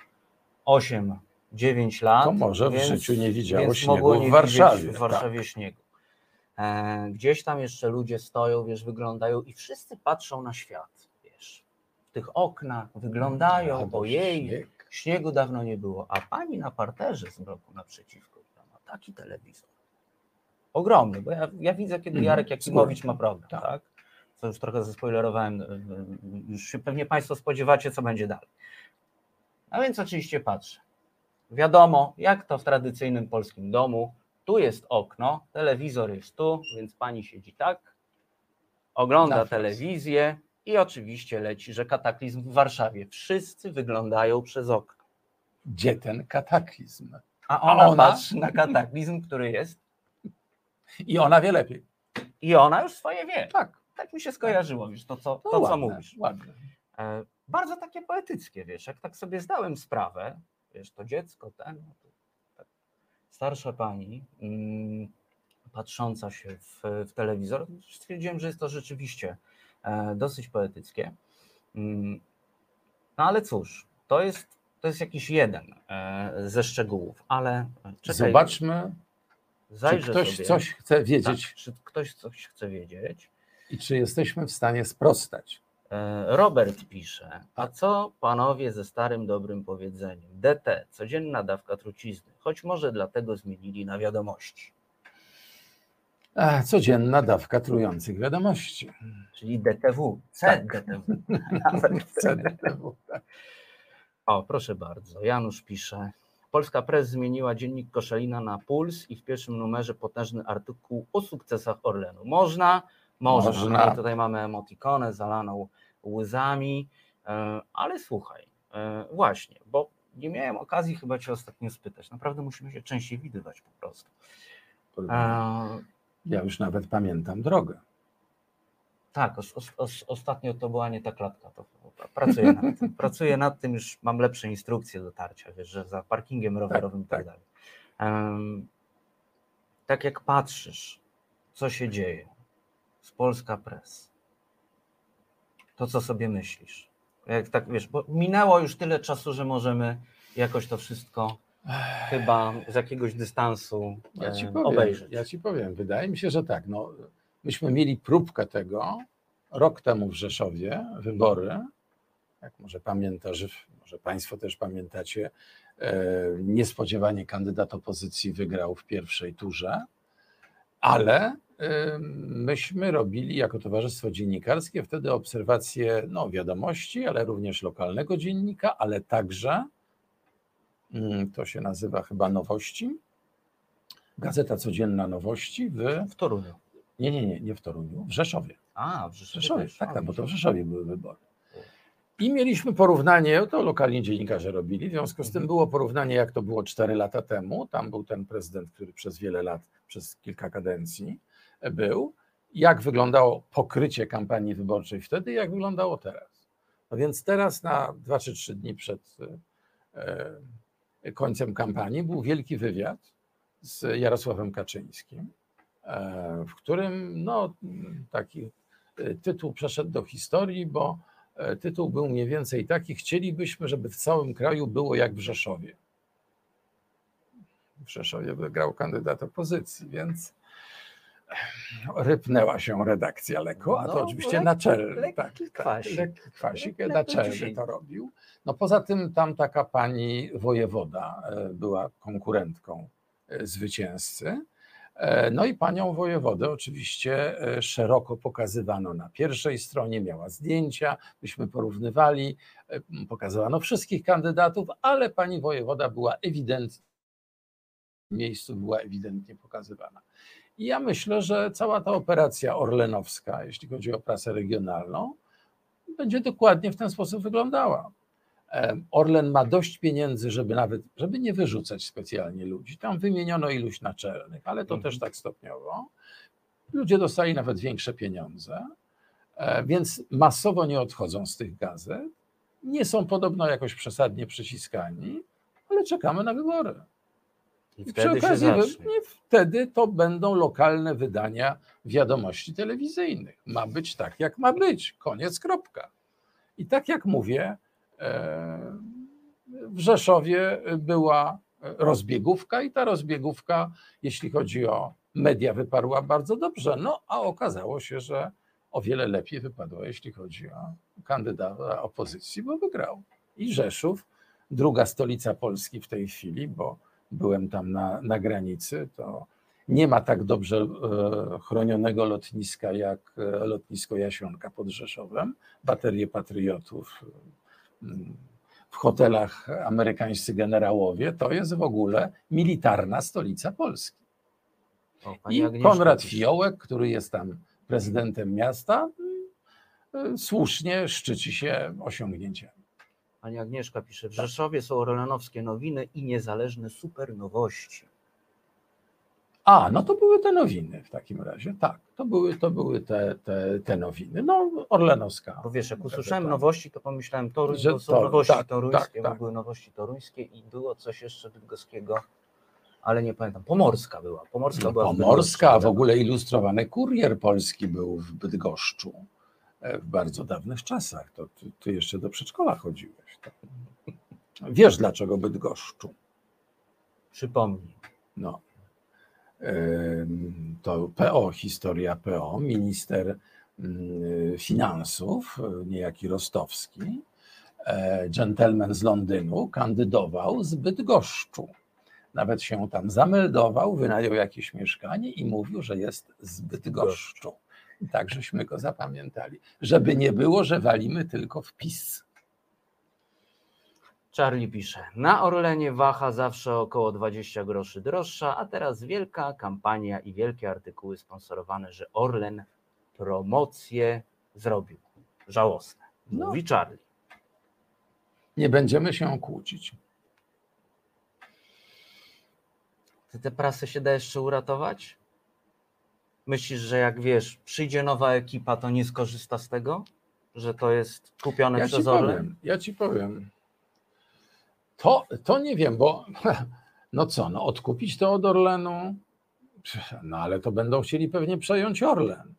8-9 lat. To może w więc, życiu nie widziało śniegu mogło w nie Warszawie, W tak. Warszawie śniegu. E, gdzieś tam jeszcze ludzie stoją, wiesz, wyglądają i wszyscy patrzą na świat, wiesz. W tych oknach wyglądają, Albo ojej, śnieg. śniegu dawno nie było, a pani na parterze z bloku naprzeciwko taki telewizor. Ogromny, bo ja, ja widzę, kiedy Mhm, Jarek Jakimowicz ma program, tak? Co już trochę zaspoilerowałem, y, y, już się pewnie Państwo spodziewacie, co będzie dalej. A więc oczywiście patrzę. Wiadomo, jak to w tradycyjnym polskim domu, tu jest okno, telewizor jest tu, więc pani siedzi tak, ogląda telewizję i oczywiście leci, że kataklizm w Warszawie. Wszyscy wyglądają przez okno. Gdzie ten kataklizm? A A ona, ona? patrzy na kataklizm, który jest I ona wie lepiej. i ona już swoje wie. Tak. Tak mi się skojarzyło, wiesz, to co, To to, co ładne, mówisz. ładne. E, Bardzo takie poetyckie, wiesz, jak tak sobie zdałem sprawę, wiesz, to dziecko, ten, no tak, starsza pani, mm, patrząca się w, w telewizor, stwierdziłem, że jest to rzeczywiście e, dosyć poetyckie. Mm, No ale cóż, to jest, to jest jakiś jeden e, ze szczegółów, ale czekaj, Zobaczmy, zajrzę czy ktoś sobie. coś chce wiedzieć Tak, czy ktoś coś chce wiedzieć. i czy jesteśmy w stanie sprostać. E, Robert pisze, a co panowie ze starym dobrym powiedzeniem? DT, codzienna dawka trucizny, choć może dlatego zmienili na wiadomości. A, codzienna dawka trujących wiadomości. Czyli DTW, Tak. CDTW. *laughs* Nawet. CDTW, tak. O, proszę bardzo, Janusz pisze. Polska Press zmieniła dziennik Koszalina na Puls i w pierwszym numerze potężny artykuł o sukcesach Orlenu. Można? Można. Można. No tutaj mamy emotikonę zalaną łzami, e, ale słuchaj, e, właśnie, bo nie miałem okazji chyba Cię ostatnio spytać. Naprawdę musimy się częściej widywać po prostu. E, Ja już nawet pamiętam drogę. Tak, os, os, os, ostatnio to była nie ta klatka. To, pracuję nad tym. *laughs* Pracuję nad tym, już mam lepsze instrukcje dotarcia, wiesz, że za parkingiem rowerowym i tak dalej. Em, tak jak patrzysz, co się dzieje z Polska Press, to co sobie myślisz? Jak tak wiesz, bo minęło już tyle czasu, że możemy jakoś to wszystko chyba z jakiegoś dystansu Ja powiem, obejrzeć. ja ci powiem, wydaje mi się, że tak. No, myśmy mieli próbkę tego rok temu w Rzeszowie, wybory. Jak może pamiętasz, może Państwo też pamiętacie, e, niespodziewanie kandydat opozycji wygrał w pierwszej turze, ale e, myśmy robili jako Towarzystwo Dziennikarskie wtedy obserwacje no, wiadomości, ale również lokalnego dziennika, ale także mm, to się nazywa chyba Nowości. Gazeta Codzienna Nowości w, w Toruniu. Nie, nie, nie, nie w Toruniu, w Rzeszowie. A, w W Rzeszowie. Rzeszowie, też. tak, tak, bo to w. Rzeszowie były wybory. I mieliśmy porównanie, to lokalni dziennikarze robili, w związku z tym było porównanie, jak to było 4 lata temu. Tam był ten prezydent, który przez wiele lat, przez kilka kadencji był. Jak wyglądało pokrycie kampanii wyborczej wtedy, jak wyglądało teraz. No więc teraz na 2 czy 3 dni przed e, końcem kampanii był wielki wywiad z Jarosławem Kaczyńskim, e, w którym no, taki e, tytuł przeszedł do historii, bo e, tytuł był mniej więcej taki: Chcielibyśmy, żeby w całym kraju było jak w Rzeszowie. W Rzeszowie wygrał kandydat opozycji, więc rypnęła się redakcja lekko, a to No, oczywiście lekki- naczelny. lekki tak, tak, kwasik. lekki kwasik, Jak naczelny to robił. No poza tym tam taka pani wojewoda e, była konkurentką e, zwycięzcy. E, No i panią wojewodę oczywiście e, szeroko pokazywano na pierwszej stronie, miała zdjęcia, myśmy porównywali, e, pokazywano wszystkich kandydatów, ale pani wojewoda była ewidentnie w miejscu była ewidentnie pokazywana. I ja myślę, że cała ta operacja orlenowska, jeśli chodzi o prasę regionalną, będzie dokładnie w ten sposób wyglądała. Orlen ma dość pieniędzy, żeby nawet, żeby nie wyrzucać specjalnie ludzi. Tam wymieniono iluś naczelnych, ale to też tak stopniowo. Ludzie dostali nawet większe pieniądze, e, więc masowo nie odchodzą z tych gazet. Nie są podobno jakoś przesadnie przyciskani, ale czekamy na wybory. I przy wtedy się okazji wtedy to będą lokalne wydania wiadomości telewizyjnych. Ma być tak, jak ma być. Koniec, kropka. I tak jak mówię, w Rzeszowie była rozbiegówka i ta rozbiegówka, jeśli chodzi o media, wyparła bardzo dobrze. No a okazało się, że o wiele lepiej wypadło, jeśli chodzi o kandydata opozycji, bo wygrał. I Rzeszów, druga stolica Polski w tej chwili, bo byłem tam na, na granicy, to nie ma tak dobrze e, chronionego lotniska jak e, lotnisko Jasionka pod Rzeszowem. Baterie patriotów w hotelach amerykańscy generałowie to jest w ogóle militarna stolica Polski. O, I Agnieszka Konrad. Fiołek, który jest tam prezydentem miasta, y, słusznie szczyci się osiągnięciami. Pani Agnieszka pisze, w Rzeszowie są orlenowskie nowiny i niezależne supernowości. A, no to były te nowiny w takim razie, tak, to były, to były te, te, te nowiny. No, Orlenowska. Bo wiesz, jak usłyszałem nowości, to pomyślałem Toruń, Że to są to- nowości tak, toruńskie, tak, tak. były nowości toruńskie i było coś jeszcze bydgoskiego, ale nie pamiętam. Pomorska była. Pomorska No, była w Pomorska, a w Bydgoszczy. ogóle ilustrowany kurier polski był w Bydgoszczu e, w bardzo dawnych czasach. To ty, ty jeszcze do przedszkola chodziłeś. To. Wiesz dlaczego Bydgoszczu? Przypomnij. No. To PO, historia PO, minister mm, finansów, niejaki Rostowski, e, dżentelmen z Londynu, kandydował z Bydgoszczu. Nawet się tam zameldował, wynajął jakieś mieszkanie i mówił, że jest z Bydgoszczu. I tak żeśmy go zapamiętali. Żeby nie było, że walimy tylko w PiS. Charlie pisze, na Orlenie waha zawsze około 20 groszy droższa, a teraz wielka kampania i wielkie artykuły sponsorowane, że Orlen promocję zrobił. Żałosne. No. Mówi Charlie. Nie będziemy się kłócić. Ty tę prasę się da jeszcze uratować? Myślisz, że jak wiesz, przyjdzie nowa ekipa, to nie skorzysta z tego? Że to jest kupione Ja przez Orlen? powiem, ja ci powiem. To, to nie wiem, bo *laughs* no co, no odkupić to od Orlenu, no ale to będą chcieli pewnie przejąć Orlen.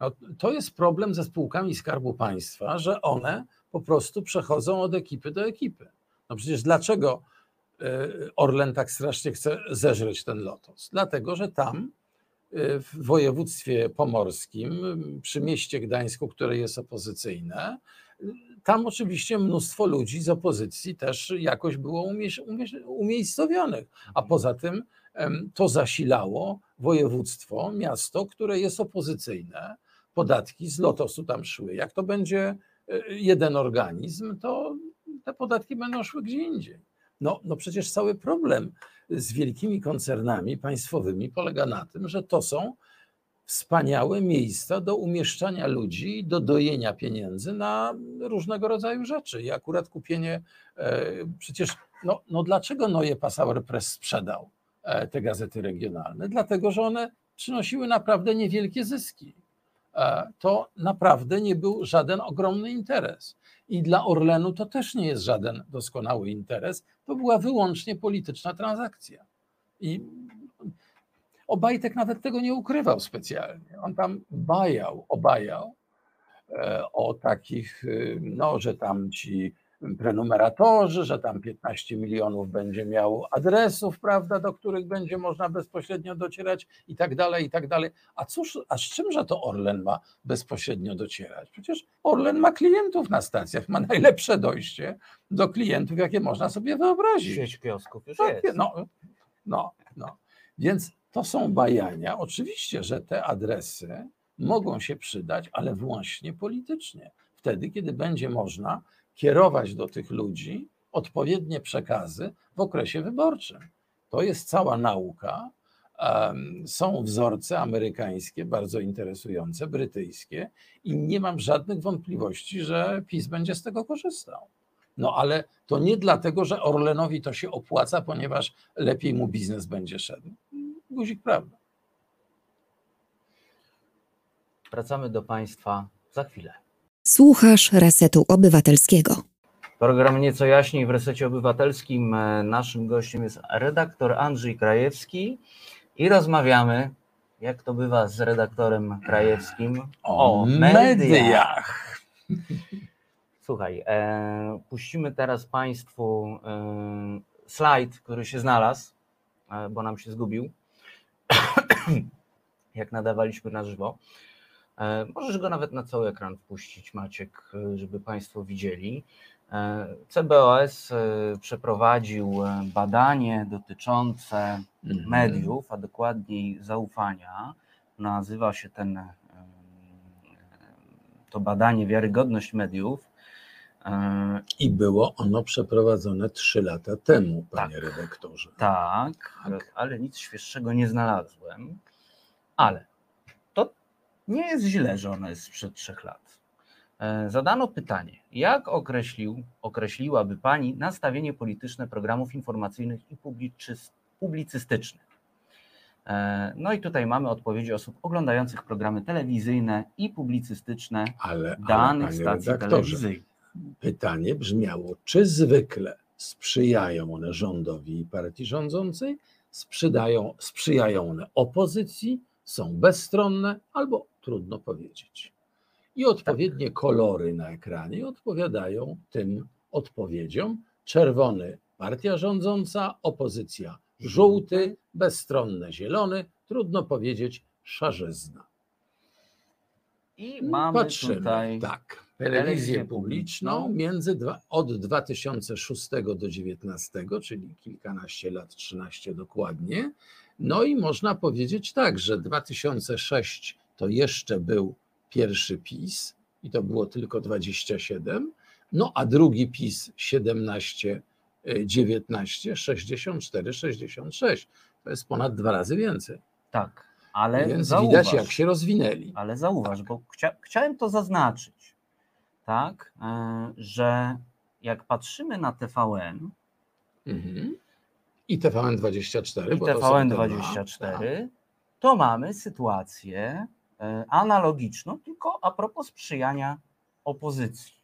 No, to jest problem ze spółkami Skarbu Państwa, że one po prostu przechodzą od ekipy do ekipy. No przecież dlaczego e, Orlen tak strasznie chce zeżreć ten lotos? Dlatego, że tam e, w województwie pomorskim, przy mieście Gdańsku, które jest opozycyjne, tam oczywiście mnóstwo ludzi z opozycji też jakoś było umie- umie- umiejscowionych. A poza tym to zasilało województwo, miasto, które jest opozycyjne. Podatki z lotosu tam szły. Jak to będzie e, jeden organizm, to te podatki będą szły gdzie indziej. No, no przecież cały problem z wielkimi koncernami państwowymi polega na tym, że to są wspaniałe miejsca do umieszczania ludzi, do dojenia pieniędzy na różnego rodzaju rzeczy. I akurat kupienie, e, przecież, no, no dlaczego Neue Passauer Press sprzedał e, te gazety regionalne? Dlatego, że one przynosiły naprawdę niewielkie zyski. E, To naprawdę nie był żaden ogromny interes. I dla Orlenu to też nie jest żaden doskonały interes. To była wyłącznie polityczna transakcja. I Obajtek nawet tego nie ukrywał specjalnie. On tam bajał, obajał e, o takich, y, no, że tam ci prenumeratorzy, że tam 15 milionów będzie miał adresów, prawda, do których będzie można bezpośrednio docierać i tak dalej, i tak dalej. A cóż, a z czymże to Orlen ma bezpośrednio docierać? Przecież Orlen ma klientów na stacjach, ma najlepsze dojście do klientów, jakie można sobie wyobrazić. Sieć kiosków już Takie, jest. No, no, no. Więc to są bajania. Oczywiście, że te adresy mogą się przydać, ale właśnie politycznie. Wtedy, kiedy będzie można kierować do tych ludzi odpowiednie przekazy w okresie wyborczym. To jest cała nauka. Są wzorce amerykańskie, bardzo interesujące, brytyjskie, i nie mam żadnych wątpliwości, że PiS będzie z tego korzystał. No ale to nie dlatego, że Orlenowi to się opłaca, ponieważ lepiej mu biznes będzie szedł. Guzik prawda. Wracamy do Państwa za chwilę. Słuchasz Resetu Obywatelskiego. Program Nieco Jaśniej w Resecie Obywatelskim. E, Naszym gościem jest redaktor Andrzej Krajewski i rozmawiamy, jak to bywa z redaktorem Krajewskim, O mediach. mediach. *laughs* Słuchaj, e, puścimy teraz Państwu e, slajd, który się znalazł, e, bo nam się zgubił, *coughs* jak nadawaliśmy na żywo. E, Możesz go nawet na cały ekran wpuścić, Maciek, e, żeby Państwo widzieli. E, CBOS przeprowadził badanie dotyczące Mhm. mediów, a dokładniej zaufania. Nazywa się ten, to badanie Wiarygodność mediów. E, I było ono przeprowadzone trzy lata temu, panie redaktorze. Tak, ale nic świeższego nie znalazłem. Ale to nie jest źle, że ono jest sprzed trzech lat. E, Zadano pytanie, jak określił, określiłaby Pani nastawienie polityczne programów informacyjnych i publicystycznych? E, No i tutaj mamy odpowiedzi osób oglądających programy telewizyjne i publicystyczne Ale, danych panie stacji telewizyjnych. Pytanie brzmiało, czy zwykle sprzyjają one rządowi i partii rządzącej, sprzydają, sprzyjają one opozycji, są bezstronne albo trudno powiedzieć. I odpowiednie kolory na ekranie odpowiadają tym odpowiedziom. Czerwony partia rządząca, opozycja żółty, bezstronne zielony, trudno powiedzieć szarzyzna. I mamy Patrzymy, tutaj tak. Telewizję publiczną między dwa, od 2006 do 2019, czyli kilkanaście lat, 13 dokładnie. No i można powiedzieć tak, że 2006 to jeszcze był pierwszy PiS i to było tylko 27, no a drugi PiS 17, y, 19, 64, 66. To jest ponad dwa razy więcej. Tak, ale Więc zauważ, widać, jak się rozwinęli. Ale zauważ, bo chcia, chciałem to zaznaczyć, tak, e, że jak patrzymy na TVN Mhm. I TVN24, i bo to są te dwa. TVN24, to mamy sytuację e, analogiczną, tylko a propos sprzyjania opozycji.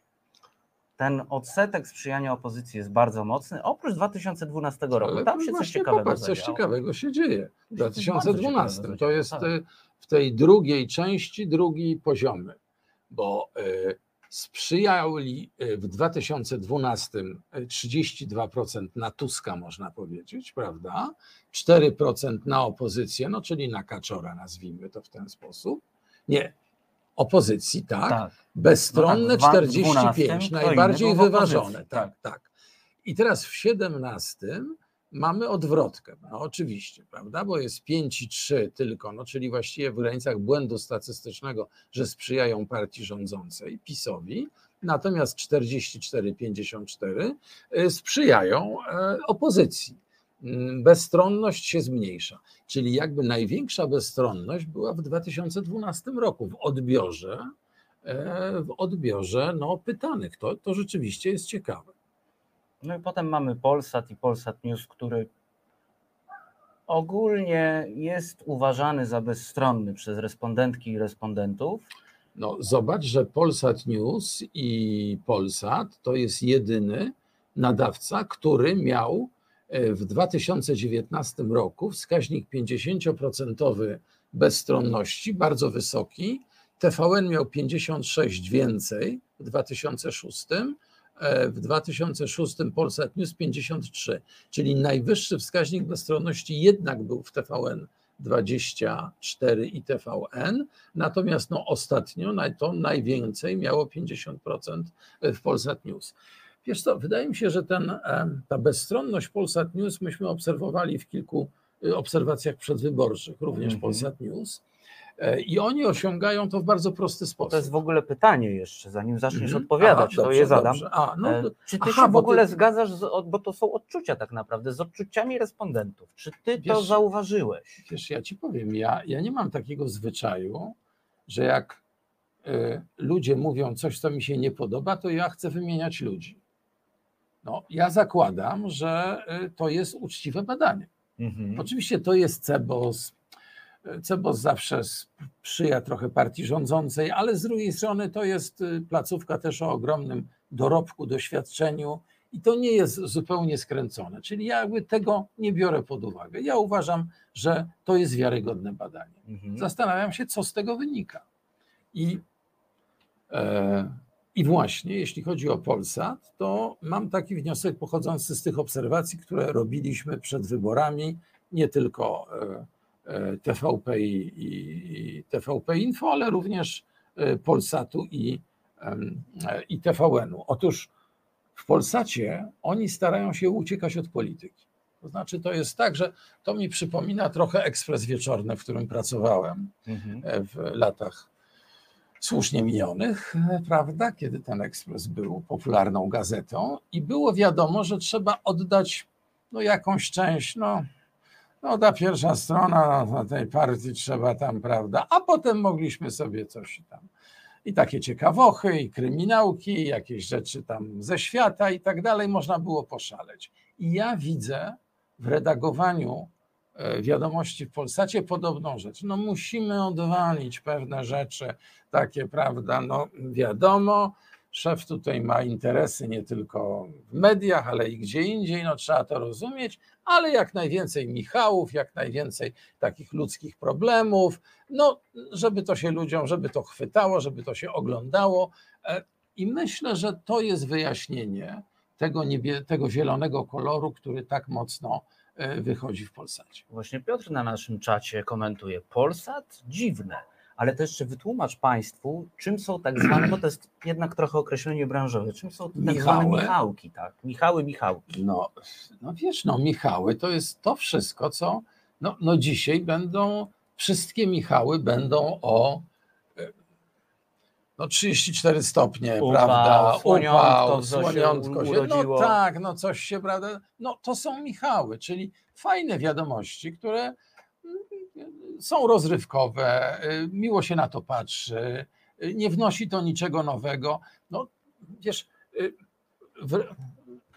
Ten odsetek sprzyjania opozycji jest bardzo mocny, oprócz 2012 roku. Ale Tam się coś ciekawego popatrz, coś ciekawego się dzieje. W Coś bardzo 2012 ciekawego to jest zadziało, y, w tej drugiej części drugi poziomy, bo y, Sprzyjali y, w 2012 y, 32% na Tuska, można powiedzieć, prawda? 4% na opozycję, no czyli na Kaczora, nazwijmy to w ten sposób. Nie, opozycji, tak. Tak. Bezstronne No tak, w dwa- 45, 12 kto najbardziej wyważone. opozycji, Tak, tak. I teraz w 17 mamy odwrotkę, no oczywiście, prawda, bo jest 5 i 3 tylko, no czyli właściwie w granicach błędu statystycznego, że sprzyjają partii rządzącej, PiSowi, natomiast 44-54 y, sprzyjają e, opozycji. Mm, Bezstronność się zmniejsza, czyli jakby największa bezstronność była w 2012 roku w odbiorze, e, w odbiorze no, pytanych. To, to rzeczywiście jest ciekawe. No i potem mamy Polsat i Polsat News, który ogólnie jest uważany za bezstronny przez respondentki i respondentów. No, zobacz, że Polsat News i Polsat to jest jedyny nadawca, który miał e, w 2019 roku wskaźnik 50% bezstronności, bardzo wysoki. TVN miał 56 więcej w 2006, e, w 2006 Polsat News 53, czyli najwyższy wskaźnik bezstronności jednak był w TVN 24 i TVN, natomiast no ostatnio to najwięcej miało 50% w Polsat News. Wiesz co, wydaje mi się, że ten, em, ta bezstronność Polsat News myśmy obserwowali w kilku y, obserwacjach przedwyborczych, również Mhm. Polsat News. E, I oni osiągają to w bardzo prosty sposób. To jest w ogóle pytanie jeszcze, zanim zaczniesz Mhm. odpowiadać, Aha, to dobrze, je zadam. dobrze. A, no, E, czy ty aha, się w ogóle ty- zgadzasz, z, bo to są odczucia tak naprawdę, z odczuciami respondentów. Czy ty to Wiesz- zauważyłeś? Wiesz, ja ci powiem, ja, ja nie mam takiego zwyczaju, że jak y, ludzie mówią coś, co mi się nie podoba, to ja chcę wymieniać ludzi. No, ja zakładam, że y, to jest uczciwe badanie. Mhm. Oczywiście to jest CEBOS. CEBOS zawsze sprzyja trochę partii rządzącej, ale z drugiej strony to jest y, placówka też o ogromnym dorobku, doświadczeniu i to nie jest zupełnie skręcone. Czyli ja jakby tego nie biorę pod uwagę. Ja uważam, że to jest wiarygodne badanie. Mhm. Zastanawiam się, co z tego wynika. I, e, I właśnie, jeśli chodzi o Polsat, to mam taki wniosek pochodzący z tych obserwacji, które robiliśmy przed wyborami, nie tylko e, TVP i, i, TVP Info, ale również e, Polsatu i, i TVN-u. Otóż w Polsacie oni starają się uciekać od polityki. To znaczy, to jest tak, że to mi przypomina trochę ekspres wieczorny, w którym pracowałem Mhm. e, w latach słusznie minionych, e, prawda, kiedy ten ekspres był popularną gazetą i było wiadomo, że trzeba oddać no, jakąś część, no, no ta pierwsza strona no, tej partii trzeba tam, prawda, a potem mogliśmy sobie coś tam. I takie ciekawochy, i kryminałki, i jakieś rzeczy tam ze świata i tak dalej, można było poszaleć. I ja widzę w redagowaniu e, wiadomości w Polsacie podobną rzecz. No musimy odwalić pewne rzeczy, takie, prawda, no wiadomo, szef tutaj ma interesy nie tylko w mediach, ale i gdzie indziej, no trzeba to rozumieć, ale jak najwięcej Michałów, jak najwięcej takich ludzkich problemów, no żeby to się ludziom, żeby to chwytało, żeby to się oglądało. E, i myślę, że to jest wyjaśnienie tego, niebie, tego zielonego koloru, który tak mocno e, wychodzi w Polsacie. Właśnie Piotr na naszym czacie komentuje, Polsat dziwne, ale to jeszcze wytłumacz Państwu, czym są tak *clears throat* zwane, bo to jest jednak trochę określenie branżowe, czym są tak zwane? Michałki, tak? Michały, Michałki. No, no wiesz, no Michały to jest to wszystko, co no, no dzisiaj będą, wszystkie Michały będą o e, no 34 stopnie, Upał, prawda? słoniątko, Upał, co się słoniątko się, no tak, no coś się, prawda? No to są Michały, czyli fajne wiadomości, które są rozrywkowe, y, miło się na to patrzy, y, nie wnosi to niczego nowego. No wiesz, y, w,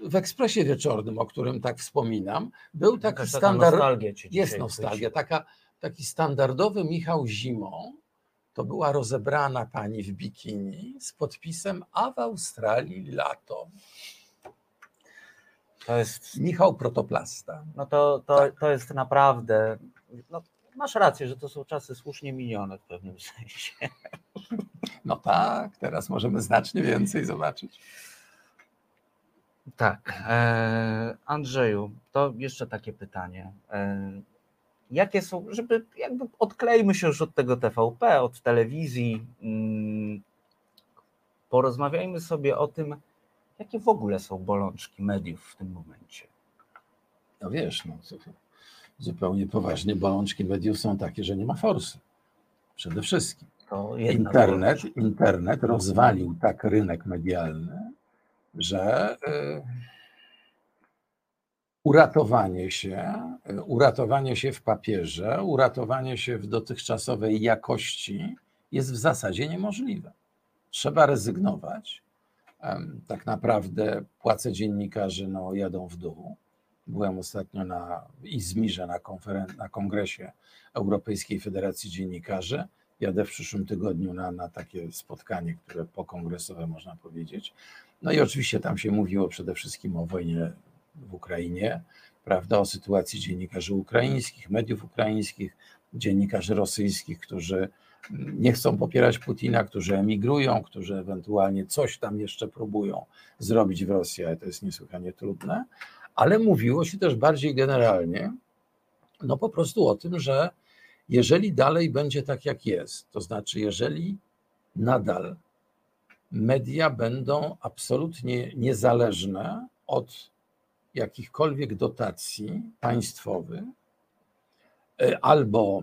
w ekspresie wieczornym, o którym tak wspominam, był taki taka standard. nostalgia Jest nostalgia, taka, taki standardowy Michał Zimą. To była rozebrana pani w bikini z podpisem A w Australii lato. To jest... Michał Protoplasta. No to, to, to jest naprawdę, no, masz rację, że to są czasy słusznie minione w pewnym *laughs* sensie. No tak, teraz możemy znacznie więcej zobaczyć. Tak. E, Andrzeju, to jeszcze takie pytanie. E, jakie są, żeby jakby odklejmy się już od tego TVP, od telewizji, mm, porozmawiajmy sobie o tym, jakie w ogóle są bolączki mediów w tym momencie. No wiesz, no, zupełnie poważnie bolączki mediów są takie, że nie ma forsy. Przede wszystkim. Internet, internet rozwalił tak rynek medialny, że y, uratowanie się, y, uratowanie się w papierze, uratowanie się w dotychczasowej jakości jest w zasadzie niemożliwe. Trzeba rezygnować. Tak naprawdę płace dziennikarzy no, jadą w dół. Byłem ostatnio na Izmirze na, konferen- na kongresie Europejskiej Federacji Dziennikarzy. Jadę w przyszłym tygodniu na, na takie spotkanie, które pokongresowe można powiedzieć. No i oczywiście tam się mówiło przede wszystkim o wojnie w Ukrainie, prawda, o sytuacji dziennikarzy ukraińskich, mediów ukraińskich, dziennikarzy rosyjskich, którzy nie chcą popierać Putina, którzy emigrują, którzy ewentualnie coś tam jeszcze próbują zrobić w Rosji, ale to jest niesłychanie trudne. Ale mówiło się też bardziej generalnie, no po prostu o tym, że jeżeli dalej będzie tak, jak jest, to znaczy, jeżeli nadal media będą absolutnie niezależne od jakichkolwiek dotacji państwowych, e, albo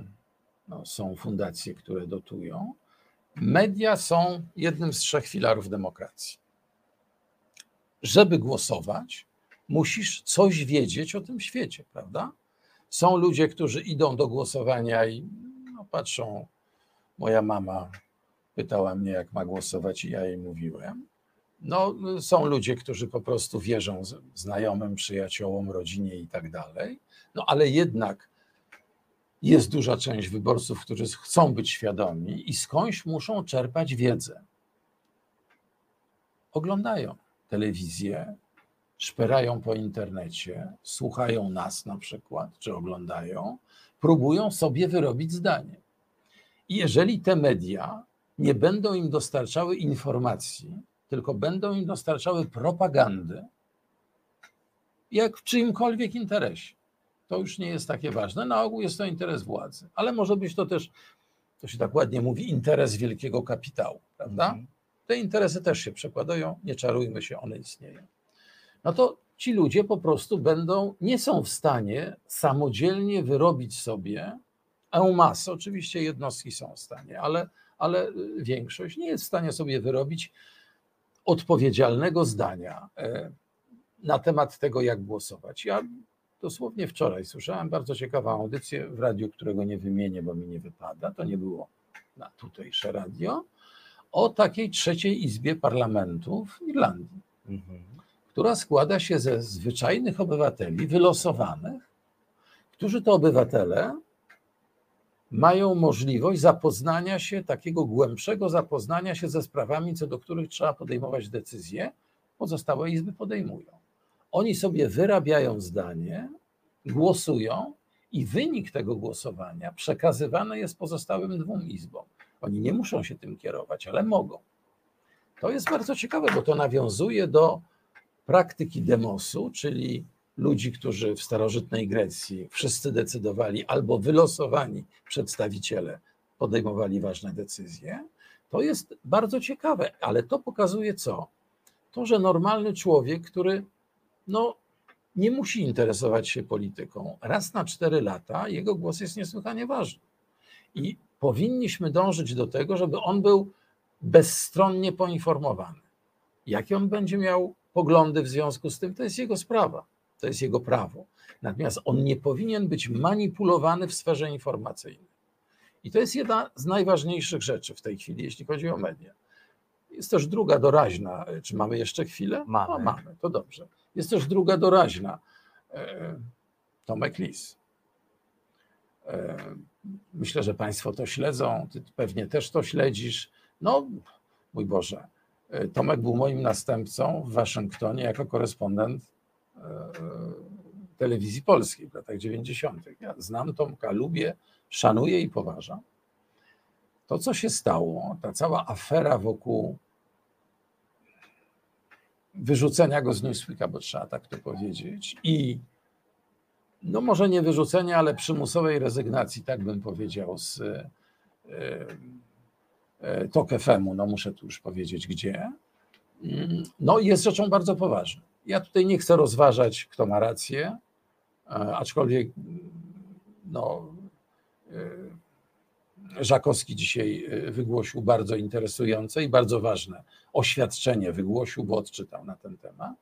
no, są fundacje, które dotują, media są jednym z trzech filarów demokracji. Żeby głosować, musisz coś wiedzieć o tym świecie, prawda? Są ludzie, którzy idą do głosowania i no, patrzą. Moja mama pytała mnie, jak ma głosować, i ja jej mówiłem. No, są ludzie, którzy po prostu wierzą znajomym, przyjaciołom, rodzinie i tak dalej. No, ale jednak jest duża część wyborców, którzy chcą być świadomi i skądś muszą czerpać wiedzę. Oglądają telewizję, szperają po internecie, słuchają nas na przykład, czy oglądają, próbują sobie wyrobić zdanie. I jeżeli te media nie będą im dostarczały informacji, tylko będą im dostarczały propagandy, jak w czyimkolwiek interesie, to już nie jest takie ważne. Na ogół jest to interes władzy, ale może być to też, to się tak ładnie mówi, interes wielkiego kapitału, prawda? Te interesy też się przekładają, nie czarujmy się, one istnieją. No to ci ludzie po prostu będą, nie są w stanie samodzielnie wyrobić sobie en masse, oczywiście jednostki są w stanie, ale, ale większość nie jest w stanie sobie wyrobić odpowiedzialnego zdania e, na temat tego, jak głosować. Ja dosłownie wczoraj słyszałem bardzo ciekawą audycję w radiu, którego nie wymienię, bo mi nie wypada, to nie było na tutejsze radio, o takiej trzeciej izbie parlamentu w Irlandii, która składa się ze zwyczajnych obywateli wylosowanych, którzy to obywatele mają możliwość zapoznania się, takiego głębszego zapoznania się ze sprawami, co do których trzeba podejmować decyzje, pozostałe izby podejmują. Oni sobie wyrabiają zdanie, głosują i wynik tego głosowania przekazywany jest pozostałym dwóm izbom. Oni nie muszą się tym kierować, ale mogą. To jest bardzo ciekawe, bo to nawiązuje do praktyki demosu, czyli ludzi, którzy w starożytnej Grecji wszyscy decydowali, albo wylosowani przedstawiciele podejmowali ważne decyzje. To jest bardzo ciekawe, ale to pokazuje co? To, że normalny człowiek, który no, nie musi interesować się polityką, raz na cztery lata jego głos jest niesłychanie ważny. I powinniśmy dążyć do tego, żeby on był bezstronnie poinformowany. Jakie on będzie miał poglądy w związku z tym, to jest jego sprawa, to jest jego prawo. Natomiast on nie powinien być manipulowany w sferze informacyjnej. I to jest jedna z najważniejszych rzeczy w tej chwili, jeśli chodzi o media. Jest też druga doraźna. Czy mamy jeszcze chwilę? Mamy. No, mamy, to dobrze. Jest też druga doraźna. E, Tomek Lis. E, Myślę, że Państwo to śledzą, Ty pewnie też to śledzisz. No, mój Boże, e, Tomek był moim następcą w Waszyngtonie jako korespondent e, telewizji polskiej w latach 90. Ja znam Tomka, lubię, szanuję i poważam. to, co się stało, ta cała afera wokół wyrzucenia go z Newsweeka, bo trzeba tak to powiedzieć, i no może nie wyrzucenia, ale przymusowej rezygnacji, tak bym powiedział, z e, e, TOK FM-u, no muszę tu już powiedzieć gdzie, mm, no jest rzeczą bardzo poważną. Ja tutaj nie chcę rozważać, kto ma rację, e, aczkolwiek no, Żakowski dzisiaj wygłosił bardzo interesujące i bardzo ważne oświadczenie, wygłosił, bo odczytał na ten temat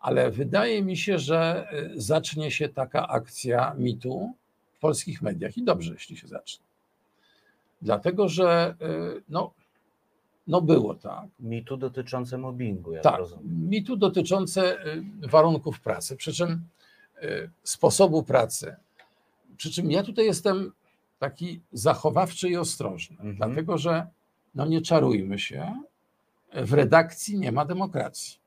ale wydaje mi się, że zacznie się taka akcja mitu w polskich mediach i dobrze, jeśli się zacznie. Dlatego, że y, no, no było tak. Mitu dotyczące mobbingu, jak tak, rozumiem. mitu dotyczące y, warunków pracy, przy czym sposobu pracy. Przy czym ja tutaj jestem taki zachowawczy i ostrożny, mhm. dlatego że no nie czarujmy się, w redakcji nie ma demokracji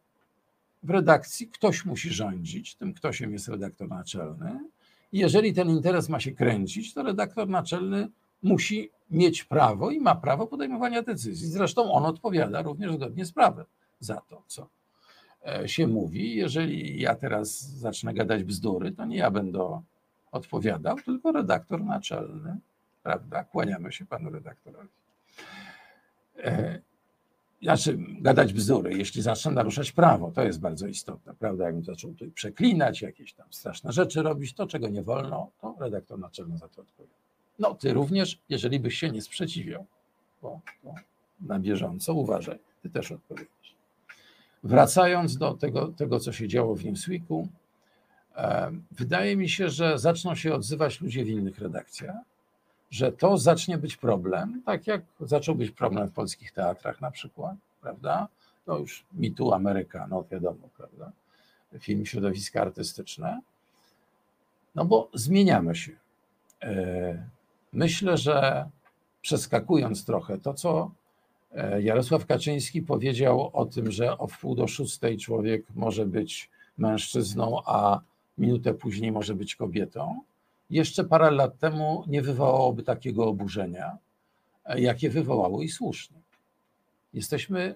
w redakcji ktoś musi rządzić, tym ktośem jest redaktor naczelny. I jeżeli ten interes ma się kręcić, to redaktor naczelny musi mieć prawo i ma prawo podejmowania decyzji. Zresztą on odpowiada również zgodnie z prawem za to, co e, się mówi. Jeżeli ja teraz zacznę gadać bzdury, to nie ja będę odpowiadał, tylko redaktor naczelny. Prawda? Kłaniamy się panu redaktorowi. E, znaczy gadać bzdury, jeśli zacznę naruszać prawo, to jest bardzo istotne, prawda? Jakbym zaczął tutaj przeklinać, jakieś tam straszne rzeczy robić, to czego nie wolno, to redaktor naczelny za to odpowie. No ty również, jeżeli byś się nie sprzeciwiał, bo, bo na bieżąco uważaj, ty też odpowiesz. Wracając do tego, tego, co się działo w Newsweeku, e, wydaje mi się, że zaczną się odzywać ludzie w innych redakcjach, że to zacznie być problem, tak jak zaczął być problem w polskich teatrach na przykład, prawda? No już mi tu Ameryka, no wiadomo, prawda? Film, środowiska artystyczne. No bo zmieniamy się. E, myślę, że przeskakując trochę to, co e, Jarosław Kaczyński powiedział o tym, że o wpół do szóstej człowiek może być mężczyzną, a minutę później może być kobietą, jeszcze parę lat temu nie wywołałoby takiego oburzenia, jakie wywołało i słusznie. Jesteśmy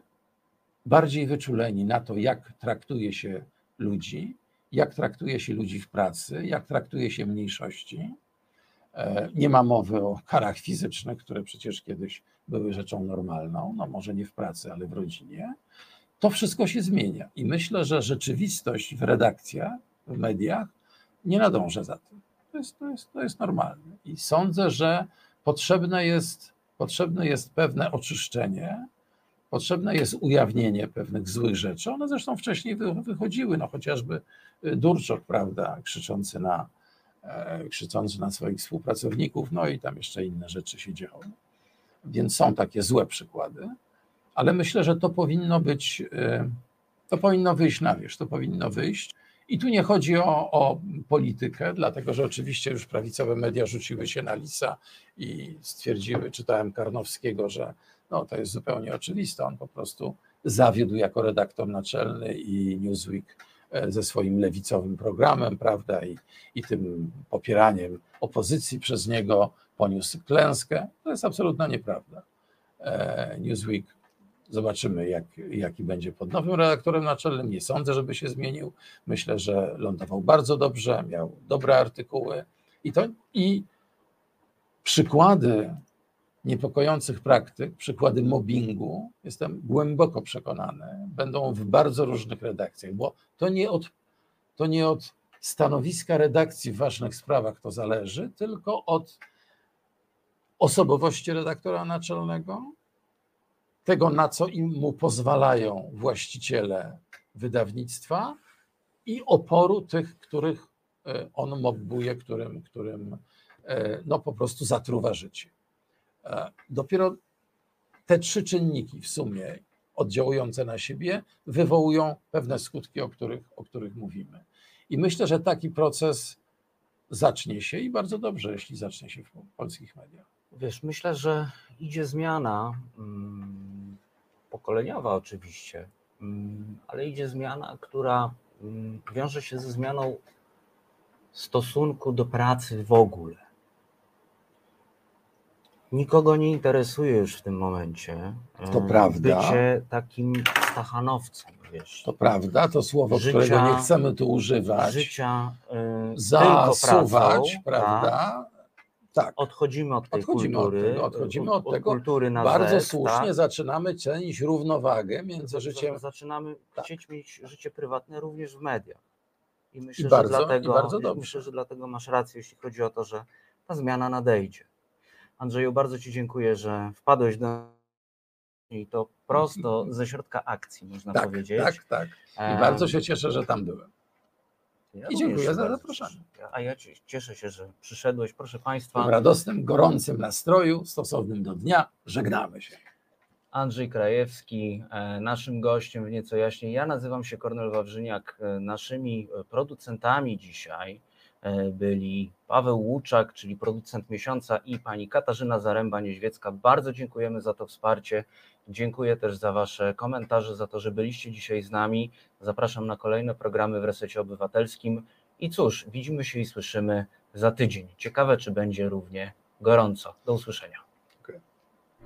bardziej wyczuleni na to, jak traktuje się ludzi, jak traktuje się ludzi w pracy, jak traktuje się mniejszości. E, nie ma mowy o karach fizycznych, które przecież kiedyś były rzeczą normalną, no może nie w pracy, ale w rodzinie. To wszystko się zmienia i myślę, że rzeczywistość w redakcjach, w mediach nie nadąża za tym. To jest, to jest, to jest normalne. I sądzę, że potrzebne jest, potrzebne jest pewne oczyszczenie, potrzebne jest ujawnienie pewnych złych rzeczy. One zresztą wcześniej wychodziły, no chociażby y, Durczok, prawda, krzyczący na, krzyczący na swoich współpracowników, no i tam jeszcze inne rzeczy się działy. Więc są takie złe przykłady, ale myślę, że to powinno być, y, to powinno wyjść na wierzch, to powinno wyjść. I tu nie chodzi o, o, politykę, dlatego że oczywiście już prawicowe media rzuciły się na Lisa i stwierdziły, czytałem Karnowskiego, że no, to jest zupełnie oczywiste, on po prostu zawiódł jako redaktor naczelny i Newsweek e, ze swoim lewicowym programem, prawda, i, i tym popieraniem opozycji przez niego poniósł klęskę. To jest absolutna nieprawda. E, Newsweek Zobaczymy, jak, jaki będzie pod nowym redaktorem naczelnym. Nie sądzę, żeby się zmienił. Myślę, że lądował bardzo dobrze, miał dobre artykuły. I, to, i przykłady niepokojących praktyk, przykłady mobbingu, jestem głęboko przekonany, będą w bardzo różnych redakcjach, bo to nie od, to nie od stanowiska redakcji w ważnych sprawach to zależy, tylko od osobowości redaktora naczelnego, tego, na co im mu pozwalają właściciele wydawnictwa i oporu tych, których e, on mobbuje, którym, którym e, no, po prostu zatruwa życie. Dopiero te trzy czynniki w sumie oddziałujące na siebie wywołują pewne skutki, o których, o których mówimy. I myślę, że taki proces zacznie się i bardzo dobrze, jeśli zacznie się w polskich mediach. Wiesz, myślę, że idzie zmiana mm, pokoleniowa oczywiście, mm, ale idzie zmiana, która mm, wiąże się ze zmianą stosunku do pracy w ogóle. Nikogo nie interesuje już w tym momencie To e, prawda. bycie takim stachanowcem, wiesz. To prawda, to słowo, Życia- którego nie chcemy tu używać. Życia tylko Zasuwać, pracą, prawda? Tak. Odchodzimy od tej Odchodzimy kultury. od tego, odchodzimy od, tego. kultury na Bardzo Z, słusznie tak? zaczynamy cenić równowagę między życiem. Tak. Zaczynamy chcieć mieć życie prywatne również w mediach. I myślę, I bardzo- że dlatego, i bardzo dobrze. myślę, że dlatego masz rację, jeśli chodzi o to, że ta zmiana nadejdzie. Andrzeju, bardzo Ci dziękuję, że wpadłeś do i to prosto *laughs* ze środka akcji, można Tak, powiedzieć. tak, tak. I bardzo się cieszę, że tam byłem. ja I dziękuję za zaproszenie. A ja cie- cieszę się, że przyszedłeś. Proszę Państwa. W radosnym, gorącym nastroju, stosownym do dnia, żegnamy się. Andrzej Krajewski, e, naszym gościem w nieco jaśniej. Ja nazywam się Kornel Wawrzyniak. E, Naszymi e, producentami dzisiaj byli Paweł Łuczak, czyli producent miesiąca i pani Katarzyna Zaręba-Niedźwiecka. Bardzo dziękujemy za to wsparcie. Dziękuję też za Wasze komentarze, za to, że byliście dzisiaj z nami. Zapraszam na kolejne programy w Resecie Obywatelskim. I cóż, widzimy się i słyszymy za tydzień. Ciekawe, czy będzie równie gorąco. Do usłyszenia.